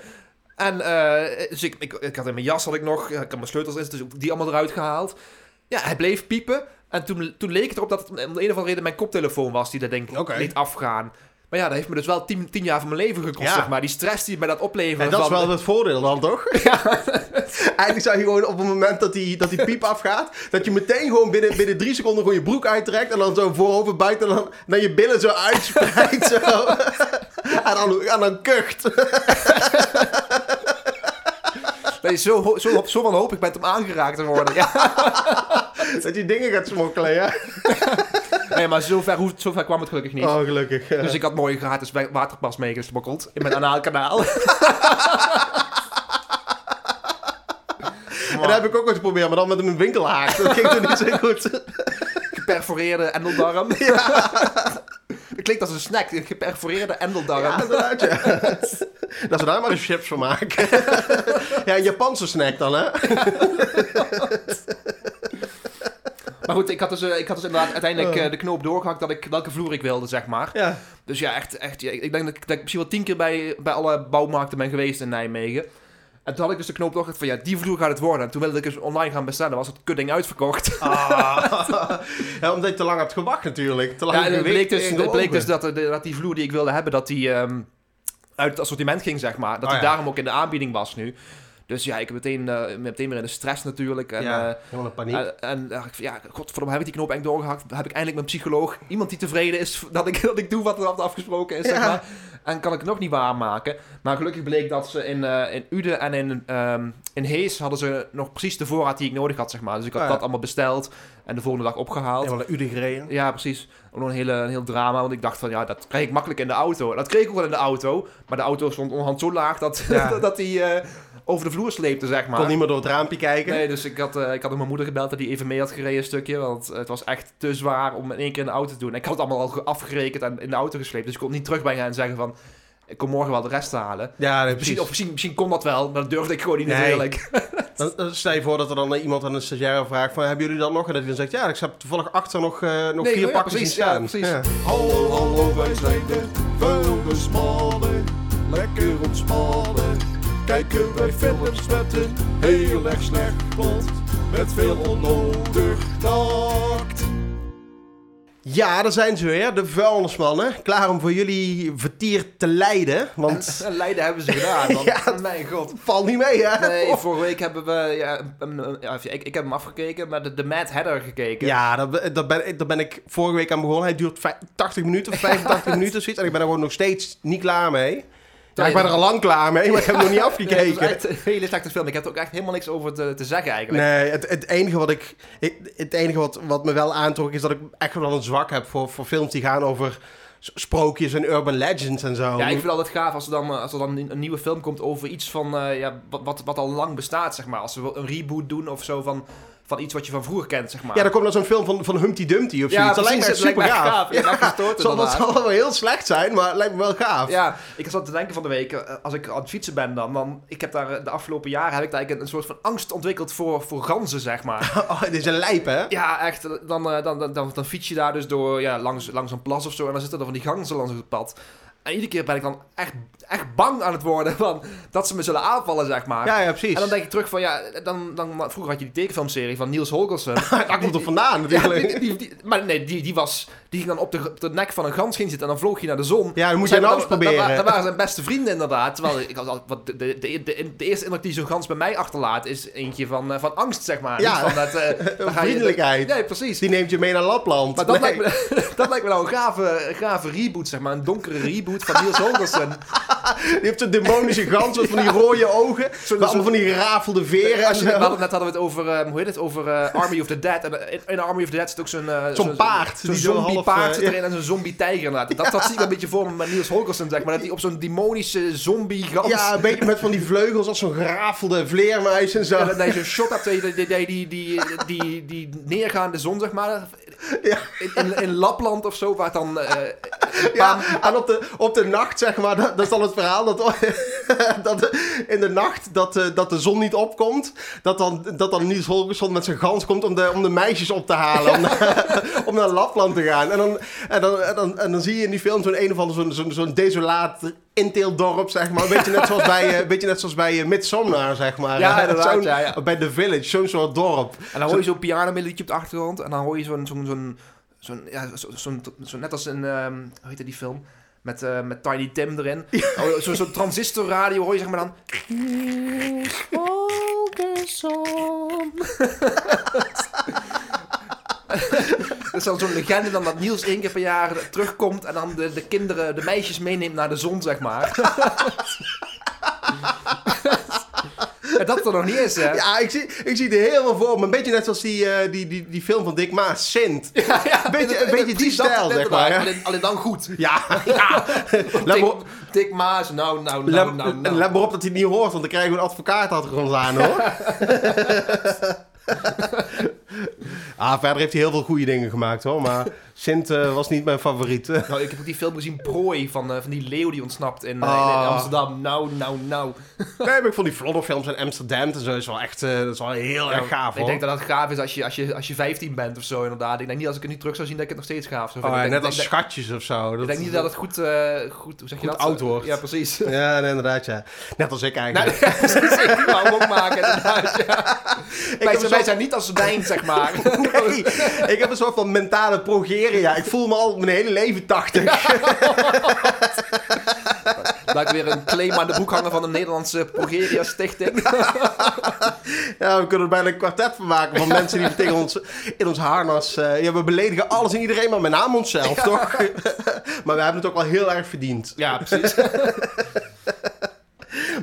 En eh, dus ik, ik, ik had in mijn jas had ik nog, ik had mijn sleutels in, dus ook die allemaal eruit gehaald. Ja, hij bleef piepen. En toen, toen leek het erop dat het om de een of andere reden mijn koptelefoon was die dat denk ik liet afgaan. Maar ja, dat heeft me dus wel tien, tien jaar van mijn leven gekost, Ja. zeg maar. Die stress die mij dat opleverde. En dat is wel het voordeel dan, toch? Eigenlijk zou je gewoon op het moment dat die, dat die piep afgaat... dat je meteen gewoon binnen, binnen drie seconden gewoon je broek uittrekt... en dan zo voorover buiten en dan naar je billen zo uitspreidt. zo. en, dan, en dan kucht. Dat je zo, zo, zo van hoop ik bent om aangeraakt te worden. Ja. dat je dingen gaat smokkelen, ja. Nee, maar zover, hoe- zover kwam het gelukkig niet. Oh, gelukkig. Dus ik had mooi gratis wa- waterpas meegesmokkeld in mijn anaalkanaal. En dat heb ik ook eens geprobeerd, maar dan met een winkelhaak. Dat ging toen niet zo goed. Geperforeerde endeldarm. Het klinkt als een snack, een geperforeerde endeldarm. Ja, inderdaad, ja. Dat ze daar maar eens chips van maken. ja, een Japanse snack dan, hè? Maar goed, ik had dus, eh, ik had dus inderdaad uiteindelijk eh, de knoop doorgehakt dat ik, welke vloer ik wilde, zeg maar. Ja. Dus ja, echt, echt ja, ik denk dat ik, dat ik misschien wel tien keer bij, bij alle bouwmarkten ben geweest in Nijmegen. En toen had ik dus de knoop doorgehakt van ja, die vloer gaat het worden. En toen wilde ik dus online gaan bestellen, was het kudding uitverkocht. Ah. ja, omdat je te lang hebt gewacht natuurlijk. Te lang Ja, en het bleek dus, het bleek dus dat, de- dat die vloer die ik wilde hebben, dat die ehm, uit het assortiment ging, zeg maar. Dat Oh, die ja. daarom ook in de aanbieding was nu. Dus ja, ik heb meteen, eh, meteen weer in de stress natuurlijk. En, ja, eh, helemaal in paniek. en, en ik van, ja, godverdomme, heb ik die knoop eigenlijk doorgehakt? Heb ik eindelijk mijn psycholoog, iemand die tevreden is dat ik, dat ik doe wat er afgesproken is, zeg maar. En kan ik het nog niet waarmaken. Maar gelukkig bleek dat ze in, eh, in Uden en in, ehm, in Hees hadden ze nog precies de voorraad die ik nodig had, zeg maar. Dus ik had Oh, ja. dat allemaal besteld en de volgende dag opgehaald. Helemaal naar Ude gereden. Ja, precies. Nog een, hele, een heel drama, want ik dacht van, ja, dat krijg ik makkelijk in de auto. Dat kreeg ik ook wel in de auto, maar de auto stond onderhand zo laag dat, Ja. dat die... eh, over de vloer sleepte, zeg maar. Kon niet meer door het raampje kijken. Nee, dus ik had, eh, ik had mijn moeder gebeld dat die even mee had gereden een stukje. Want het was echt te zwaar om in één keer in de auto te doen. Ik had het allemaal al ge- afgerekend en in de auto gesleept. Dus ik kon niet terugbrengen en zeggen van... Ik kom morgen wel de rest halen. Ja, nee, Misschien, precies. of misschien, misschien kon dat wel, maar dat durfde ik gewoon niet Nee. natuurlijk. Dan, dan stel je voor dat er dan iemand aan een stagiair vraagt van... Hebben jullie dat nog? En dat hij dan zegt... Ja, ik heb toevallig achter nog, eh, nog Nee, vier ja, pakjes precies, in staan. ja, precies. Hallo, hallo, wij zijn de mannen. Lekker ontspannen. Kijken wij films met een heel erg slecht plot. Met veel onnodig tact. Ja, daar zijn ze weer, de vuilnismannen. Klaar om voor jullie vertier te leiden. Want En Leiden hebben ze gedaan, want Ja. mijn god. valt niet mee, hè? Nee, vorige week hebben we... Ja, ik, ik heb hem afgekeken, maar de, de Mad Hatter gekeken. Ja, daar, ben- daar, ben, ik- daar ben ik vorige week aan begonnen. Hij duurt vij- 80 minuten of 85 minuten of zoiets. En ik ben er gewoon nog steeds niet klaar mee. Ja, ik ben er al lang klaar mee, maar ik heb nog niet Nee, afgekeken. het is hele slechte film. Ik heb er ook echt helemaal niks over te, te zeggen eigenlijk. Nee, het, het enige, wat, ik, het enige wat, wat me wel aantrok is dat ik echt wel een zwak heb voor, voor films die gaan over sprookjes en urban legends en zo. Ja, ik vind het altijd gaaf als er dan, eh, als er dan een nieuwe film komt over iets van, eh, ja, wat, wat, wat al lang bestaat, zeg maar. Als we een reboot doen of zo van, van iets wat je van vroeger kent, zeg maar. Ja, dan komt er zo'n film van, van Humpty Dumpty of Ja, zoiets. dat lijkt me echt super lijkt me echt gaaf. Ja, zal, dat inderdaad. zal wel heel slecht zijn, maar het lijkt me wel gaaf. Ja, ik zat te denken van de week, eh, als ik aan het fietsen ben dan, dan ik heb daar eh, de afgelopen jaren heb ik daar eigenlijk een, soort van angst ontwikkeld voor, voor ganzen, zeg maar. Oh, dit is een lijp, hè? Ja, echt. Dan, eh, dan, dan, dan, dan fiets je daar dus door, ja, langs, langs een plas of zo en dan zitten er van die ganzen langs het pad. En iedere keer ben ik dan echt, echt bang aan het worden van dat ze me zullen aanvallen, zeg maar. Ja, ja, precies. En dan denk ik terug van, ja, dan, dan, vroeger had je die tekenfilmserie van Niels Holgersen. Daar komt er vandaan, Ja, natuurlijk. die, die- die- maar nee, die, die, was, die ging dan op de, op de nek van een gans ging zitten en dan vloog hij naar de zon. Ja, dan moet je nou eens dat- dat- proberen. Dat, waren zijn beste vrienden inderdaad. Terwijl ik had wat de, de, de, de, eerste indruk die zo'n gans bij mij achterlaat is eentje van, eh, van angst, zeg maar. Ja. Van dat, dan ga je- Vriendelijkheid. Nee, precies. Die neemt je mee naar Lapland. Maar dat, Nee. lijkt me, dat lijkt me nou een gave, gave reboot, zeg maar. Een donkere reboot van Niels Holgersen. Die heeft zo'n demonische gans met van die rode ogen. Met allemaal van die gerafelde veren. Als je, en zo. net hadden we het over, eh, hoe heet het, over eh, Army of the Dead. En eh, in, in Army of the Dead zit ook zo'n... eh, Zo'n paard, Zo'n zo zombie half, paard zit erin en zo'n zombie tijger inderdaad. Dat, dat zie ik een beetje voor me met Niels Holgersen, zeg maar. Dat hij op zo'n demonische zombie gans... Ja, een beetje met van die vleugels als zo'n gerafelde vleermuis en zo. Ja, dat zo'n shot hebt, die, die, die, die, die, die, die neergaande zon, zeg maar. Ja. In, in, in Lapland of zo, waar dan... eh, Ja, paar- en op de, op de nacht, zeg maar, dat, dat is dan het verhaal dat, dat in de nacht dat, eh, dat de zon niet opkomt, dat dan, dat dan Niels Holgersson met zijn gans komt om de, om de meisjes op te halen, om, naar- om naar Lapland te gaan. En dan, en dan, en dan, en dan zie je in die film zo'n een of ander, zo'n zo'n zo'n desolaat inteeldorp, zeg maar. Een beetje net zoals bij, eh, een beetje net zoals bij eh, Midsommar, zeg maar. Ja, Eh, inderdaad, zo'n- ja, ja. Bij The Village, zo'n soort dorp. En dan hoor je zo'n pianomelodietje op de achtergrond. En dan hoor je zo'n... zo'n zo'n zo'n ja, zo, zo'n zo, net als in... ehm hoe heet die film? Met, eh, met Tiny Tim erin. Oh, Zo'n zo transistorradio hoor je zeg maar dan... Dat is dan zo'n legende dan dat Niels één keer per jaar terugkomt en dan de, de kinderen, de meisjes meeneemt naar de zon, zeg maar. dat er nog niet is, hè? Ja, ik zie, ik zie het helemaal voor me. Een beetje net zoals die, eh, die, die, die film van Dick Maas, Sint. Ja, ja, Beetje- een beetje die stijl, zeg maar, hè? Alleen, alleen dan goed. Ja, ja. Dick, op- Dick Maas, nou, nou, nou, let- nou, nou. let maar op dat hij het niet hoort, want dan krijgen we een advocaat achter ons aan, hoor. ah, verder heeft hij heel veel goede dingen gemaakt, hoor. Maar Sint eh, was niet mijn favoriet. Nou, ik heb ook die film gezien, Prooi, van, eh, van die leeuw die ontsnapt in, eh, Ah. in Amsterdam. Nou, nou, nou. nee, maar ik vond die Flodderfilms in Amsterdam en zo is wel echt dat is wel heel erg gaaf, ik hoor. denk dat dat gaaf is als je, als, je, als je 15 bent of zo, inderdaad. Ik denk niet als ik het nu terug zou zien dat ik het nog steeds gaaf zou Oh, vinden. ja, ik net denk, als ik denk- schatjes of zo. ik Dat- denk niet dat het goed, goed, hoe zeg je dat? oud wordt. Ja, precies. Ja, nee, inderdaad, ja. Net als ik Nou, eigenlijk. ja, precies. Ik wou ook maken, inderdaad. Ja. Wij, zijn, zo- wij zijn niet als Dijn, zeg maar. Nee, ik heb een soort van mentale progeria. Ik voel me al mijn hele leven 80. Laat ik weer een claim aan de boek hangen van de Nederlandse Progeria Stichting. Ja, we kunnen er bijna een kwartet van maken van mensen die tegen ons in ons harnas... eh ja, we beledigen alles en iedereen, maar met name onszelf, toch? maar we hebben het ook wel heel erg verdiend. Ja, precies.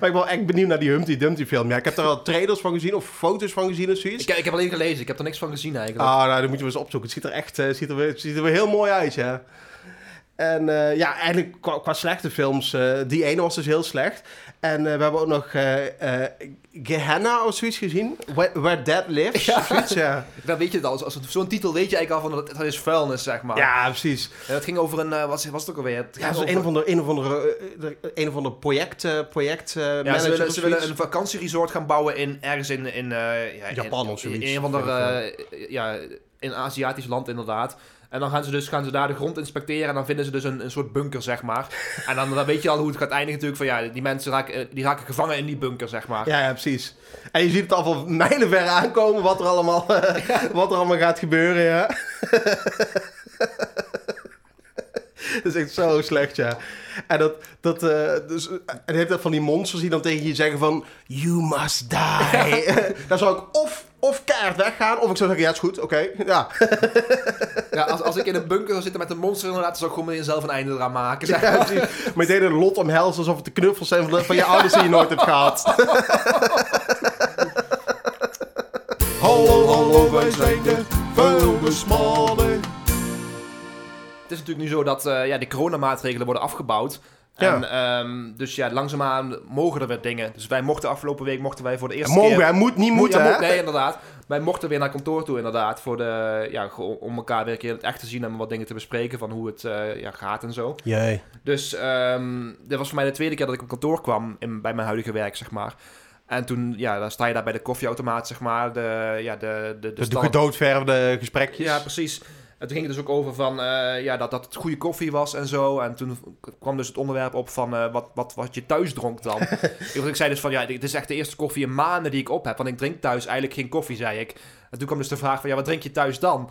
Maar ik ben wel echt benieuwd naar die Humpty Dumpty film. Ja, ik heb er wel trailers van gezien of foto's van gezien of zoiets. Ik, ik heb alleen gelezen, ik heb er niks van gezien eigenlijk. Ah, nou, dan moet je wel eens opzoeken. Het ziet er echt eh, ziet er, het ziet er weer heel mooi uit, ja. En eh, ja, eigenlijk qua, qua slechte films, eh, die ene was dus heel slecht. En eh, we hebben ook nog eh, eh, Gehenna of zoiets gezien. Where, Where Dead Lives. Ja. zoiets, ja. Dan weet je het al. Als, als zo'n titel weet je eigenlijk al van dat, dat is vuilnis, zeg maar. ja, precies. En dat ging over een, wat was het ook alweer? Het Ja, over- een of andere, een of andere, een of andere project, project Ja, ze willen, ze een vakantieresort gaan bouwen in ergens in, in ja, in- Japan of zoiets. in een of ander eh, ja, in een Aziatisch land inderdaad. En dan gaan ze dus gaan ze daar de grond inspecteren en dan vinden ze dus een, een soort bunker, zeg maar. En dan, dan weet je al hoe het gaat eindigen natuurlijk van ja, die mensen raken, eh, die raken gevangen in die bunker, zeg maar. Ja, ja, precies. En je ziet het al van mijlenver aankomen wat er allemaal, eh, wat er allemaal gaat gebeuren, ja. Dat is echt zo slecht, ja. En dat, dat, eh, dus, en je hebt dat van die monsters die dan tegen je zeggen van... You must die. dan zou ik of, of keihard weggaan, of ik zou zeggen, ja, is goed, oké. Ja. Ja, als, als ik in een bunker zou zitten met een monster inderdaad, zou ik gewoon meteen zelf een einde eraan maken. zeg ja maar. precies. Meteen een lot omhelzen alsof het de knuffels zijn van, van je ouders die je nooit hebt gehad. Hallo, hallo, wij zijn de vuilnismannen. Het is natuurlijk nu zo dat eh, ja, de coronamaatregelen worden afgebouwd. Ja. En ehm, dus ja, langzaamaan mogen er weer dingen. Dus wij mochten afgelopen week mochten wij voor de eerste Mogen, keer... hè? Moet niet Moet- moeten, ja, moet- nee, inderdaad. Wij mochten weer naar kantoor toe, inderdaad. Voor de, ja, om elkaar weer een keer het echt te zien en wat dingen te bespreken van hoe het eh, ja, gaat en zo. Jee. Dus ehm dit was voor mij de tweede keer dat ik op kantoor kwam in, bij mijn huidige werk, zeg maar. En toen, ja, dan sta je daar bij de koffieautomaat, zeg maar. De, ja, de, de, de, De, gedoodverfde gesprekjes. ja, precies. En toen ging het dus ook over van, eh, ja, dat, dat het goede koffie was en zo. En toen kwam dus het onderwerp op van eh, wat, wat, wat je thuis dronk dan. ik, zei dus van, ja, dit is echt de eerste koffie in maanden die ik op heb. Want ik drink thuis eigenlijk geen koffie, zei ik. En toen kwam dus de vraag van, ja, wat drink je thuis dan?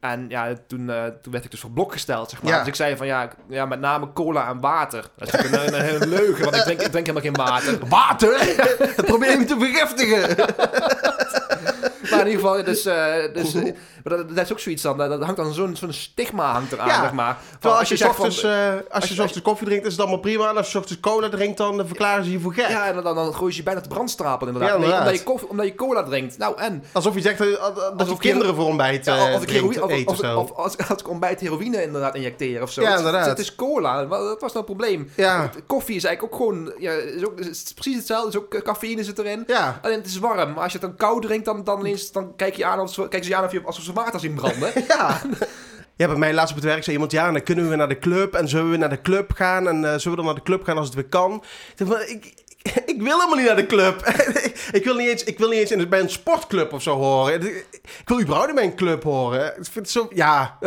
En ja, toen, eh, toen werd ik dus voor blok gesteld, zeg maar. Ja. Dus ik zei van, ja, ja, met name cola en water. Dat is natuurlijk een, een, hele leugen, want ik drink, ik drink helemaal geen water. Water? Probeer je te vergiftigen. Maar in ieder geval, dus, eh, dus maar dat, dat is ook zoiets dan. Dat, dat hangt dan zo'n zo'n stigma hangt eraan, Ja, zeg maar. Van Terwijl als je, van- ochtends, eh, als je, je- koffie drinkt, is het allemaal prima. En als je ochtends cola drinkt, dan eh, verklaren ze je voor gek. Ja, en dan, dan gooi je je bijna te brandstapel inderdaad. Ja, Nee, omdat, je koffie, omdat je cola drinkt. Nou, en? Alsof je zegt dat, dat je kinderen voor ontbijt Ja, als, ik drinkt, heroïne, of, eten of, of zo. of als, als ik ontbijt heroïne inderdaad injecteer of zo. Ja, inderdaad. Het, is cola. Wat, wat was nou het probleem? ja, Koffie is eigenlijk ook gewoon... Ja, is ook, is precies hetzelfde. Is ook, cafeïne zit erin. ja. Alleen het is warm. Maar als je het dan koud drinkt, dan, dan, ineens, dan kijk je aan ze- kijken ze je aan of je alsof ze water zien branden. Ja. Ja, bij mij laatst op het werk zei iemand, ja, dan kunnen we naar de club en zullen we naar de club gaan en eh, zullen we dan naar de club gaan als het weer kan. Ik, dacht ik, ik wil helemaal niet naar de club. ik, ik wil niet eens, ik wil niet eens in, bij een sportclub of zo horen. Ik, wil überhaupt niet bij een club horen. Ik vind het zo, ja,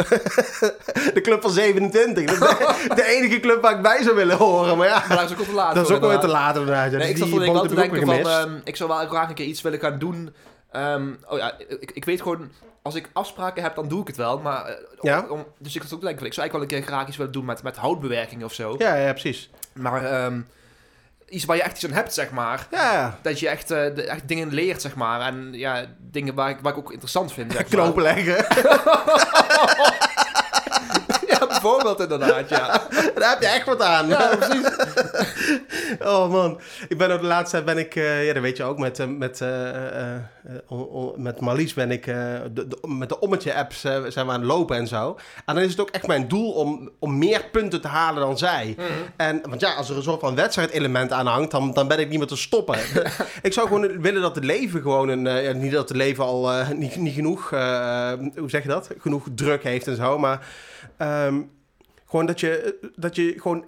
de club van 27. Dat is de, de enige club waar ik bij zou willen horen, maar ja. Maar dat is ook al te laat Dat is ook wel weer te laat inderdaad. Ja, Nee, dus ik zat wel te denken van... ehm, ik zou wel graag een keer iets willen gaan doen. Ehm, oh ja, ik, ik weet gewoon... Als ik afspraken heb, dan doe ik het wel. Maar, eh, Ja? om, dus ik zat ook van... Ik zou eigenlijk wel een keer graag iets willen doen met, met houtbewerking of zo. Ja, ja, precies. Maar ehm, iets waar je echt iets aan hebt, zeg maar. Ja, Dat je echt, eh, de, echt dingen leert, zeg maar. En ja, dingen waar ik, waar ik ook interessant vind, zeg maar. knopen leggen. Ja, bijvoorbeeld inderdaad, ja. Daar heb je echt wat aan. Ja, precies. Oh man, ik ben ook de laatste tijd ben ik, eh, ja dat weet je ook, met, eh, met, eh, met Marlies ben ik, de, de- met de Ommetje apps zijn we aan het lopen en zo. En dan is het ook echt mijn doel om, om meer punten te halen dan zij. Mhm. En, want ja, als er een soort van wedstrijdelement aan hangt, dan, dan ben ik niet meer te stoppen. ik zou gewoon willen dat het leven gewoon een, ja, niet dat het leven al niet, niet genoeg, hoe zeg je dat, genoeg druk heeft en zo, maar ehm, gewoon dat je, dat je gewoon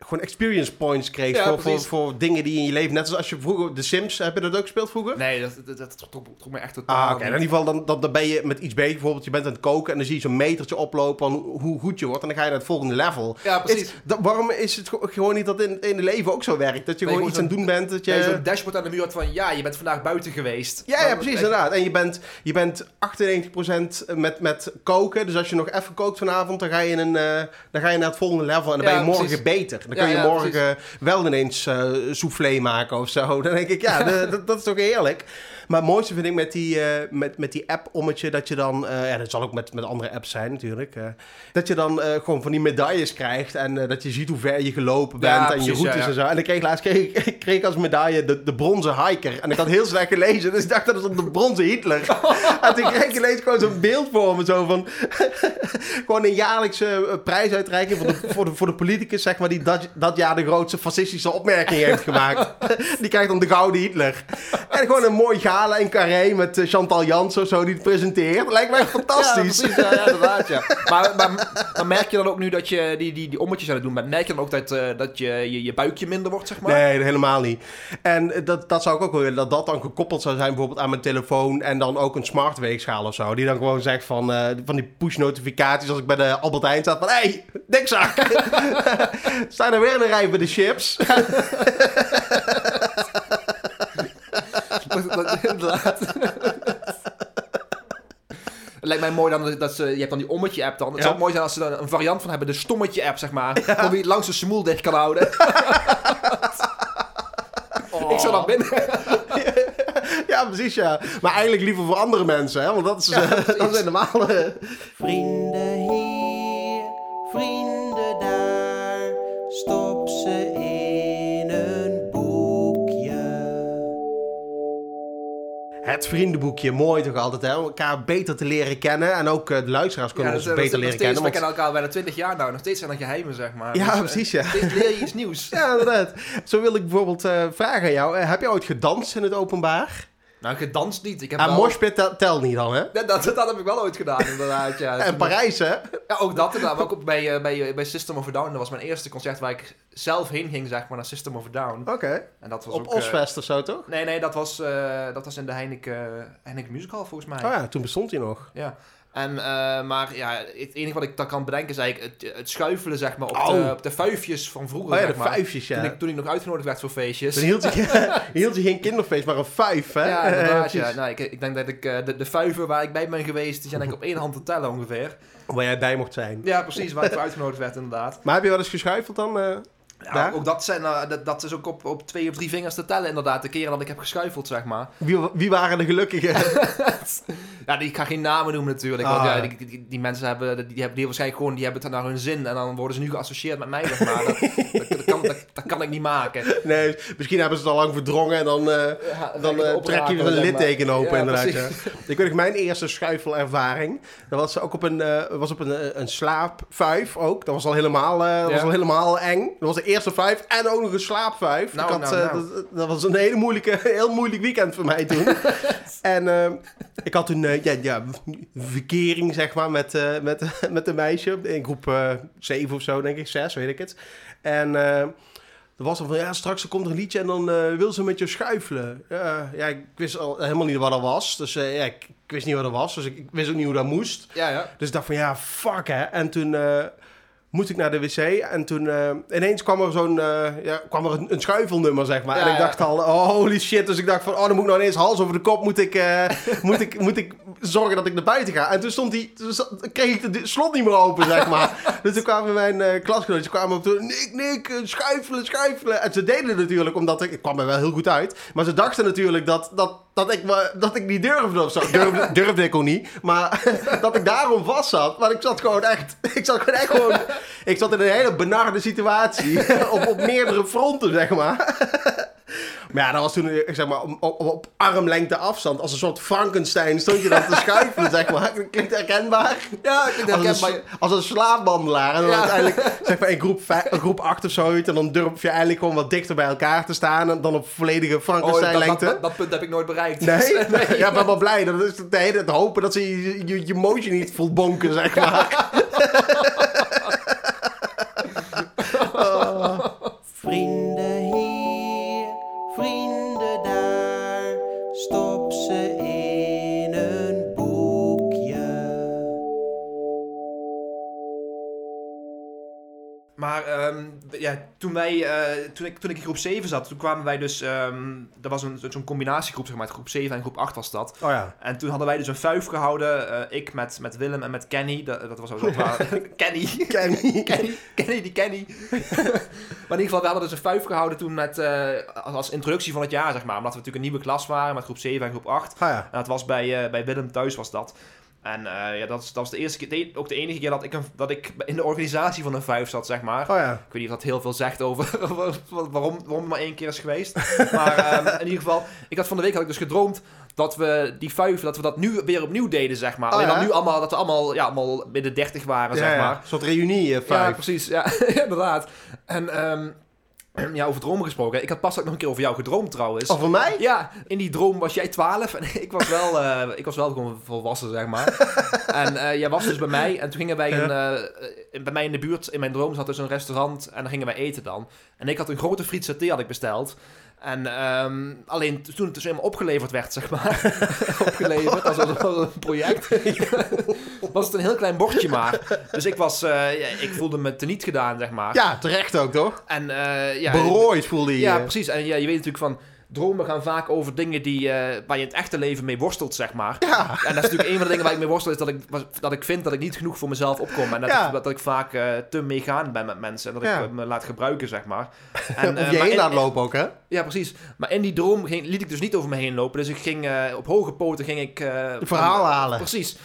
gewoon experience points kreeg Ja, voor, voor, dingen die in je leven... Net als als je vroeger... De Sims, heb je dat ook gespeeld vroeger? Nee, dat, dat, dat trok, me echt totaal Ah, oké. In ieder geval, dan, dan, dan ben je met iets bezig. Bijvoorbeeld, je bent aan het koken en dan zie je zo'n metertje oplopen van hoe goed je wordt. En dan ga je naar het volgende level. Ja, precies. Is, dat, waarom is het gewoon niet dat in, in het leven ook zo werkt? Dat je Nee, gewoon iets aan het doen bent, dat je... Nee, zo'n dashboard aan de muur had van... Ja, je bent vandaag buiten geweest. Ja, ja, precies, inderdaad. En je bent, je bent 98% met, met koken. Dus als je nog even kookt vanavond, dan ga je, in een, eh, dan ga je naar het volgende level. En dan Ja, ben je morgen precies. beter. Dan kun je ja, morgen wel ineens eh soufflé maken of zo. Dan denk ik, ja, dat, dat is toch heerlijk. Maar het mooiste vind ik met die, eh, met, met die app-ommetje dat je dan... eh, ja, dat zal ook met, met andere apps zijn natuurlijk. eh, dat je dan gewoon van die medailles krijgt. En dat je ziet hoe ver je gelopen bent. Ja, en je routes ja, en zo. En ik kreeg laatst kreeg, ik- kreeg als medaille de, de bronzen hiker. En ik had heel slecht gelezen. Dus ik dacht dat het op de bronzen Hitler. en toen kreeg ik ineens gewoon zo'n beeld voor me. Zo van... gewoon een jaarlijkse prijsuitreiking voor de, voor, de, voor de politicus, zeg maar, die dat, dat jaar de grootste fascistische opmerking heeft gemaakt. die krijgt dan de gouden Hitler. En gewoon een mooi gala in Carré met eh, Chantal Jans of zo die het presenteert. Lijkt mij fantastisch. Ja, precies, ja, ja, inderdaad, ja. Maar, maar, maar merk je dan ook nu dat je die, die, die ommetjes aan het doen bent, merk je dan ook dat, eh, dat je, je, je buikje minder wordt, zeg maar? Nee, helemaal niet. En eh, dat, dat zou ik ook wel willen, dat dat dan gekoppeld zou zijn bijvoorbeeld aan mijn telefoon en dan ook een smart weegschaal of zo. Die dan gewoon zegt van, van die push notificaties als ik bij de Albert Heijn sta van, hé, hey, dikzak! Staan er weer in een rij bij de chips? Dat- dat- inderdaad. Het lijkt mij mooi dan dat ze, je hebt dan die ommetje-app dan. Het Ja. zou mooi zijn als ze dan een variant van hebben, de stommetje-app, zeg maar. Om wie het langs de smoel dicht kan houden. Ik zou dat binnen. Ja, precies, ja. Maar eigenlijk liever voor andere mensen, hè? Want dat is, eh, dat is helemaal... eh, Vrienden vriendenboekje, mooi toch altijd, hè? Om elkaar beter te leren kennen. En ook eh, de luisteraars kunnen Ja, ons dat beter dat leren steeds- kennen. We want- kennen elkaar bijna 20 jaar nou. Nog steeds zijn er geheimen, zeg maar. Ja, Dus, eh, precies, ja. Steeds leer je iets nieuws. Ja, inderdaad. Zo wil ik bijvoorbeeld eh, vragen aan jou. Heb je ooit gedanst in het openbaar? Nou, gedanst niet. Ik heb En wel... moshpit tel- niet dan, hè? Dat, dat, dat heb ik wel ooit gedaan, inderdaad. Ja. En Parijs, hè? Ja, ook dat inderdaad. Maar ook bij, eh, bij, eh, bij System of a Down. Dat was mijn eerste concert waar ik zelf heen ging, zeg maar, naar System of a Down. Oké. En dat was Op ook... eh, Osfest of zo, toch? nee, nee, dat was, eh, dat was in de Heineken, Heineken Musical, volgens mij. Oh ja, toen bestond hij nog. Ja. En, eh, maar ja, het enige wat ik dan kan bedenken is eigenlijk het, het schuifelen, zeg maar, op, Oh. de, op de vuifjes van vroeger, Oh ja, zeg de maar. vijfjes, Toen, ja. ik, toen ik nog uitgenodigd werd voor feestjes. Dan hield je, hield je geen kinderfeest, maar een vijf, hè? Ja, inderdaad, ja. Nou, ik, ik denk dat ik eh, de, de vijven waar ik bij ben geweest, die zijn denk ik op één hand te tellen ongeveer. Waar jij bij mocht zijn. Ja, precies, waar ik voor uitgenodigd werd, inderdaad. Maar heb je wel eens geschuifeld dan? eh? Ja, ook dat, zijn, eh, dat, dat is ook op, op twee of drie vingers te tellen, inderdaad. De keren dat ik heb geschuifeld, zeg maar. Wie, wie waren de gelukkigen? Ja, ik ga geen namen noemen natuurlijk. Ah, want ja, ja. die, die, die mensen hebben, die, die hebben die waarschijnlijk gewoon, die hebben het naar hun zin. En dan worden ze nu geassocieerd met mij, zeg maar. Dat, dat, dat kan, dat, kan ik niet maken. nee, misschien hebben ze het al lang verdrongen en dan, eh, Ja, dan eh, trek je een maar. litteken open, Ja, inderdaad. Ja. Ik weet nog, mijn eerste schuifelervaring, dat was ook op een, was op een, een slaapvijf ook. Dat was al helemaal, dat was al helemaal eng. Dat was de eerste vijf en ook nog een slaapvijf. Nou, ik had, nou, eh, nou. Dat, dat was een hele moeilijke, heel moeilijk weekend voor mij toen. en eh, ik had toen eh, ja, ja, verkering, zeg maar, met, met, met een meisje. In groep 7 of zo, denk ik, 6, weet ik het. En... er was dan van, ja, straks komt er een liedje en dan wil ze met je schuifelen. Ja, ja, ik wist al helemaal niet wat dat was. Dus ja, ik, ik wist niet wat dat was. Dus ik, ik wist ook niet hoe dat moest. Ja, ja. Dus ik dacht van, ja, fuck hè. En toen moest ik naar de wc. En toen eh, ineens kwam er zo'n, eh, ja, kwam er een, een schuifelnummer, zeg maar. Ja, en ik dacht al, oh, holy shit. Dus ik dacht van, oh, dan moet ik nou ineens hals over de kop. Moet ik, eh, moet ik, moet ik zorgen dat ik naar buiten ga. En toen stond die, toen kreeg ik de slot niet meer open, zeg maar. dus toen kwamen mijn klasgenootjes kwamen op toe. Nick, Nick, eh, schuifelen, schuifelen. En ze deden het natuurlijk, omdat ik, ik kwam er wel heel goed uit. Maar ze dachten natuurlijk dat, dat, dat, ik, me, dat ik niet durfde of zo. Durfde, durfde ik ook niet. Maar dat ik daarom vast zat. Maar ik zat gewoon echt, ik zat gewoon echt gewoon, ik zat in een hele benarde situatie. op, op meerdere fronten, zeg maar. Maar ja, dat was toen, eh, zeg maar, op, op, op armlengte afstand. Als een soort Frankenstein stond je dan te schuifelen, zeg maar. Klinkt herkenbaar? Ja, denk dat Als een, als een. En dan Ja. uiteindelijk, zeg maar, in groep, groep 8 of zoiets. En dan durf je eigenlijk gewoon wat dichter bij elkaar te staan. En dan op volledige Oh, dat, dat, Frankenstein-lengte. dat, dat punt heb ik nooit bereikt. Nee? Ja, ik ben wel blij. Dat is hele tijd hopen dat ze je, je, je motion niet voelt bonken, zeg maar. Ja, toen, wij, eh, toen, ik, toen ik in groep 7 zat, toen kwamen wij dus... ehm er was een, zo'n combinatiegroep, zeg maar. Groep 7 en groep 8 was dat. Oh ja. En toen hadden wij dus een vuif gehouden. eh, ik met, met Willem en met Kenny. Dat, dat was ook wel... Kenny. Kenny. Kenny, Kenny, die Kenny. maar in ieder geval, we hadden dus een vuif gehouden toen met, eh, als, als introductie van het jaar, zeg maar. Omdat we natuurlijk een nieuwe klas waren met groep 7 en groep 8. Ah ja. En dat was bij, bij Willem thuis was dat. En eh, ja, dat, is, dat was de eerste keer, de- ook de enige keer dat ik, een, dat ik in de organisatie van een vuif zat, zeg maar. Oh ja. Ik weet niet of dat heel veel zegt over waarom, waarom het maar één keer is geweest. Maar ehm, in ieder geval, ik had van de week had ik dus gedroomd dat we die vuif, dat we dat nu weer opnieuw deden, zeg maar. Oh, Alleen ja? dan nu allemaal, dat we allemaal, ja, allemaal binnen 30 waren, Ja, zeg ja. maar. Een soort reunie, eh, Ja, vijf. precies. Ja, inderdaad. En ehm, ja, over dromen gesproken. Ik had pas ook nog een keer over jou gedroomd trouwens. Oh, van mij? Ja, in die droom was jij 12 en ik was wel, eh, ik was wel gewoon volwassen, zeg maar. en eh, jij was dus bij mij en toen gingen wij een, eh, bij mij in de buurt, in mijn droom zat dus een restaurant en dan gingen wij eten dan. En ik had een grote friet saté had ik besteld. En ehm, alleen toen het dus helemaal opgeleverd werd, zeg maar. opgeleverd, als een, project. was het een heel klein bordje maar. Dus ik was, eh, ja, ik voelde me teniet gedaan, zeg maar. Ja, terecht ook, toch? En eh, ja, Berooid voelde je. ja, precies. En ja, je weet natuurlijk van... Dromen gaan vaak over dingen die, eh, waar je in het echte leven mee worstelt, zeg maar. Ja. En dat is natuurlijk een van de dingen waar ik mee worstel, is dat ik, dat ik vind dat ik niet genoeg voor mezelf opkom. En dat, Ja. ik, dat ik vaak eh, te meegaan ben met mensen. En dat Ja. ik eh, me laat gebruiken, zeg maar. En, eh, je maar heen laat lopen ook, hè? Ja, precies. Maar in die droom ging, liet ik dus niet over me heen lopen. Dus ik ging op hoge poten ging ik... verhaal halen. Precies.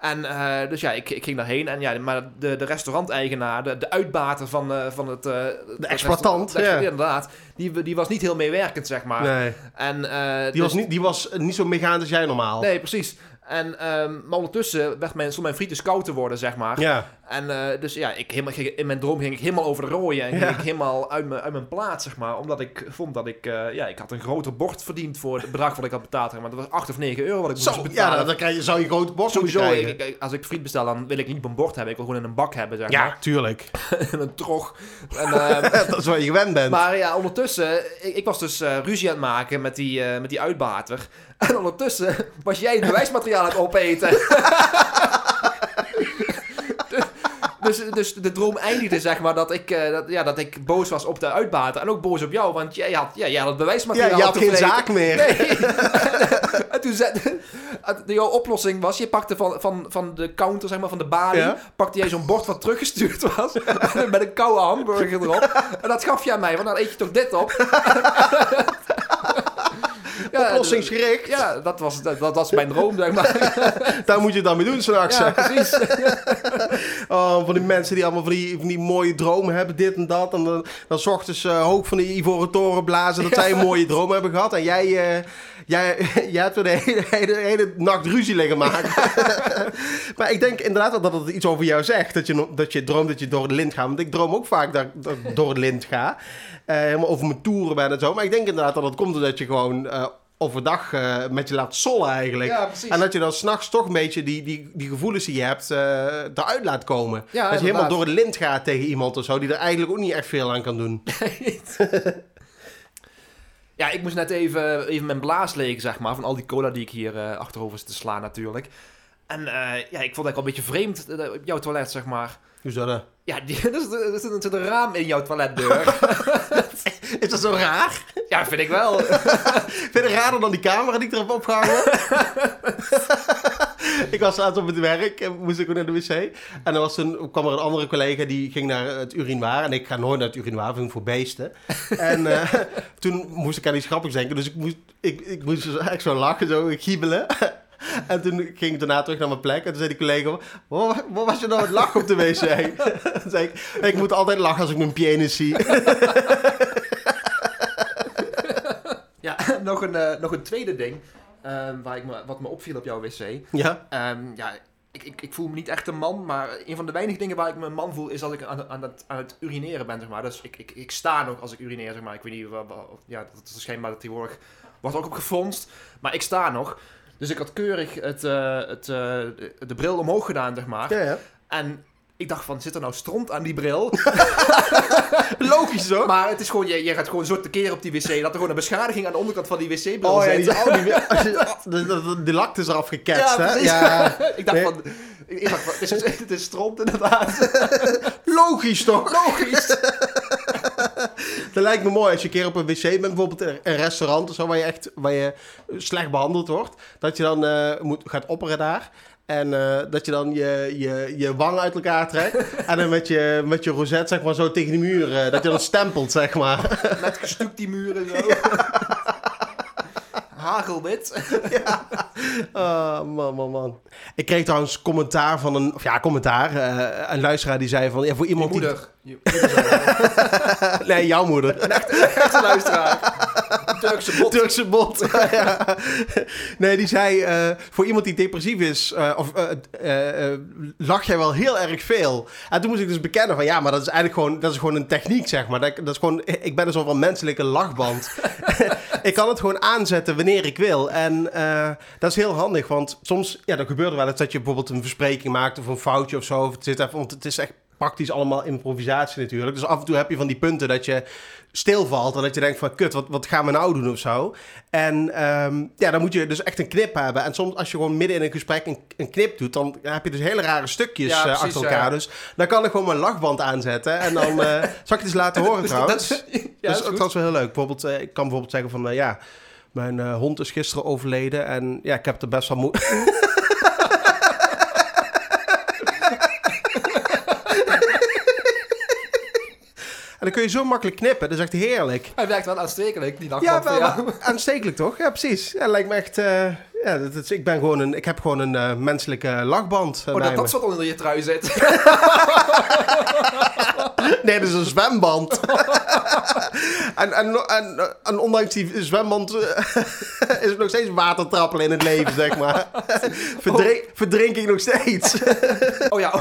En eh, dus ja, ik, ik ging daarheen. En ja, maar de, de restauranteigenaar, de, de uitbater van, eh, van het... eh, het exploitant, ja. inderdaad. Die, die was niet heel meewerkend, zeg maar. Nee. En, Die dus- was, niet, die was niet zo meegaand als jij normaal. Nee, precies. En, ehm, maar ondertussen werd mijn, stond mijn friet dus koud te worden, zeg maar. Ja. En eh, dus ja, ik helemaal, ging- in mijn droom ging ik helemaal over de rooien. En ging Ja. ik helemaal uit mijn, uit mijn plaats, zeg maar. Omdat ik vond dat ik... eh, ja, ik had een groter bord verdiend voor het bedrag wat ik had betaald. zeg Maar dat was 8 of 9 euro wat ik moest betalen. ja, dan krijg je, zou je grote borst moeten Sowieso, krijgen. ik- ik- als ik friet bestel, dan wil ik niet op een bord hebben. Ik wil gewoon in een bak hebben, zeg Ja, maar. tuurlijk. In een trog. En, ehm, dat is waar je gewend bent. maar ja, ondertussen, ik, ik was dus eh, ruzie aan het maken met die, met die uitbater. En ondertussen was jij het bewijsmateriaal aan het opeten. dus, dus de droom eindigde, zeg maar, dat ik, eh, dat, ja, dat ik boos was op de uitbater. En ook boos op jou, want jij had, ja, jij had het ja, bewijsmateriaal je had geen zaak meer. Nee. en toen de- Jouw oplossing was, je pakte van, van, van de counter, zeg maar, van de balie, Ja. pakte jij zo'n bord wat teruggestuurd was, met een koude hamburger erop. En dat gaf je aan mij, want dan eet je toch dit op? Ja, Oplossingsgericht. Ja, dat was, dat, dat was mijn droom, zeg maar. Daar moet je het dan mee doen straks. Ja, precies. Oh, van die mensen die allemaal van die, van die mooie dromen hebben, dit en dat. En dan, dan 's ochtends eh, hoog van die ivoren toren blazen dat zij een mooie droom hebben gehad. En jij, eh, jij, jij hebt er de hele, hele, hele nacht ruzie liggen maken. maar ik denk inderdaad dat het iets over jou zegt. Dat je, dat je droomt dat je door het lint gaat. Want ik droom ook vaak dat, dat ik door het lint ga. Eh, helemaal over mijn toeren ben en zo. Maar ik denk inderdaad dat het komt doordat je gewoon... overdag eh, met je laat sollen eigenlijk. Ja, precies. En dat je dan s'nachts toch een beetje die, die, die gevoelens die je hebt eh, eruit laat komen. Ja, dat je helemaal door het lint gaat tegen iemand of zo, die er eigenlijk ook niet echt veel aan kan doen. Ja, ik moest net even, even mijn blaas legen, zeg maar, van al die cola die ik hier eh, achterover zit te slaan natuurlijk. En ja, ik vond het eigenlijk al een beetje vreemd op jouw toilet, zeg maar. Dat? Ja, die, er, zit, er zit een raam in jouw toiletdeur. Is dat zo raar? ja, vind ik wel. Vind je het raarder dan die camera die ik erop opgehangen ik was laatst op het werk en moest ik ook naar de wc. En dan was toen, kwam er een andere collega die ging naar het urinoir. En ik ga nooit naar het urinoir, vind ik voor beesten. en eh, toen moest ik aan iets grappigs denken. Dus ik moest, ik, ik moest dus echt zo lachen, zo giebelen. En toen ging ik daarna terug naar mijn plek. En toen zei die collega, wat, was je nou het lachen op de wc? toen zei ik, ik moet altijd lachen als ik mijn penis zie. nog een, eh, nog een tweede ding. ehm, waar ik me, wat me opviel op jouw wc. ja, Ehm, ja, ik, ik, ik voel me niet echt een man, maar een van de weinige dingen waar ik me een man voel is als ik aan, aan, het, aan het urineren ben, zeg maar. Dus ik, ik, ik sta nog als ik urineer, zeg maar. Ik weet niet, wa- wa- ja, dat is schijnbaar dat tegenwoordig wordt ook op gefronst, maar ik sta nog. Dus ik had keurig het, eh, het, eh, de, de bril omhoog gedaan, zeg maar. ja, ja. En ik dacht van, zit er nou stront aan die bril? Logisch hoor. maar het is gewoon, je, je gaat gewoon zo tekeer op die wc, dat er gewoon een beschadiging aan de onderkant van die wc-bril Oh ja, die, oh, die, de, de, de lak is eraf geketst, Ja, hè? Ja. ik dacht Nee. van, Ik dacht, Het is, het is stront inderdaad. Logisch toch? Logisch. Dat lijkt me mooi als je een keer op een wc bent, bijvoorbeeld in een restaurant of zo, waar je echt waar je slecht behandeld wordt. Dat je dan eh, moet, gaat opperen daar. En eh, dat je dan je, je, je wang uit elkaar trekt. en dan met je, met je rozet zeg maar zo tegen de muur. eh, dat je dat stempelt zeg maar. Net gestuukt die muren zo. Hagelwit. Oh, man, man, man. Ik kreeg trouwens commentaar van een... Of ja, commentaar. eh, een luisteraar die zei van... Ja, voor Je iemand moeder. Je moeder die... Nee, jouw moeder. Echte luisteraar. Turkse bot. Turkse bot. ja. Nee, die zei, eh, voor iemand die depressief is, eh, of eh, eh, eh, lach jij wel heel erg veel. En toen moest ik dus bekennen van, ja, maar dat is eigenlijk gewoon, dat is gewoon een techniek, zeg maar. Dat, dat is gewoon, ik ben een soort van menselijke lachband. ik kan het gewoon aanzetten wanneer ik wil. En eh, dat is heel handig, want soms, ja, dan gebeurt er wel eens dat je bijvoorbeeld een verspreking maakt of een foutje of zo. Of het zit even, want het is echt praktisch allemaal improvisatie natuurlijk. Dus af en toe heb je van die punten dat je stilvalt en dat je denkt van kut, wat, wat gaan we nou doen of zo. En ehm, ja, dan moet je dus echt een knip hebben. En soms als je gewoon midden in een gesprek een, een knip doet, dan heb je dus hele rare stukjes Ja, eh, precies, achter elkaar. ja. Dus dan kan ik gewoon mijn lachband aanzetten en dan eh, zal ik het eens laten horen trouwens. Dat, ja, dus dat is dat was wel heel leuk. Bijvoorbeeld, ik kan bijvoorbeeld zeggen van, ja, mijn eh, hond is gisteren overleden en ja, ik heb er best wel moe... En dan kun je zo makkelijk knippen, dat is echt heerlijk. Hij werkt wel aanstekelijk, die Ja, lachband wel, aanstekelijk toch? Ja, precies. Ja, lijkt me echt. eh, ja, dat, is- ik, ben gewoon een, ik heb gewoon een eh, menselijke lachband. Oh, dat dat soort onder je trui zit. Nee, dat is een zwemband. en, en, en, ondanks die zwemband eh, is het nog steeds watertrappelen in het leven, zeg maar. Verdrink, verdrink ik nog steeds. Oh ja,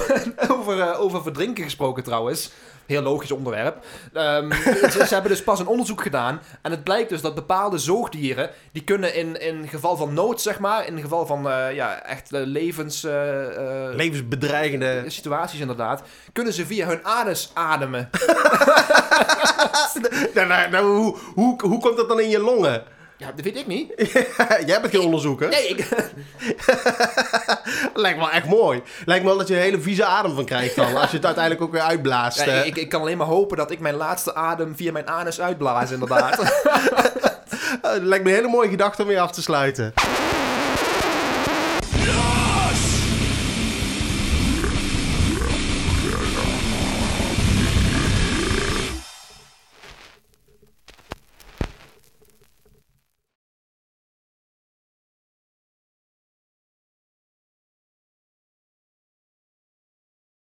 over, eh, over verdrinken gesproken trouwens. Heel logisch onderwerp. Ehm, ze, ze hebben dus pas een onderzoek gedaan. En het blijkt dus dat bepaalde zoogdieren. die kunnen in, in geval van nood, zeg maar. in geval van eh, ja, echt eh, levens. eh, Levensbedreigende. situaties inderdaad. kunnen ze via hun anus ademen. Nou, nou, nou, hoe, hoe, hoe komt dat dan in je longen? Ja, dat weet ik niet. Jij bent geen onderzoeker. Nee, ik, Lijkt me wel echt mooi. Lijkt me wel dat je een hele vieze adem van krijgt dan. Als je het uiteindelijk ook weer uitblaast. Ja, ik, ik kan alleen maar hopen dat ik mijn laatste adem via mijn anus uitblaas, inderdaad. Eh, lijkt me een hele mooie gedachte om je af te sluiten.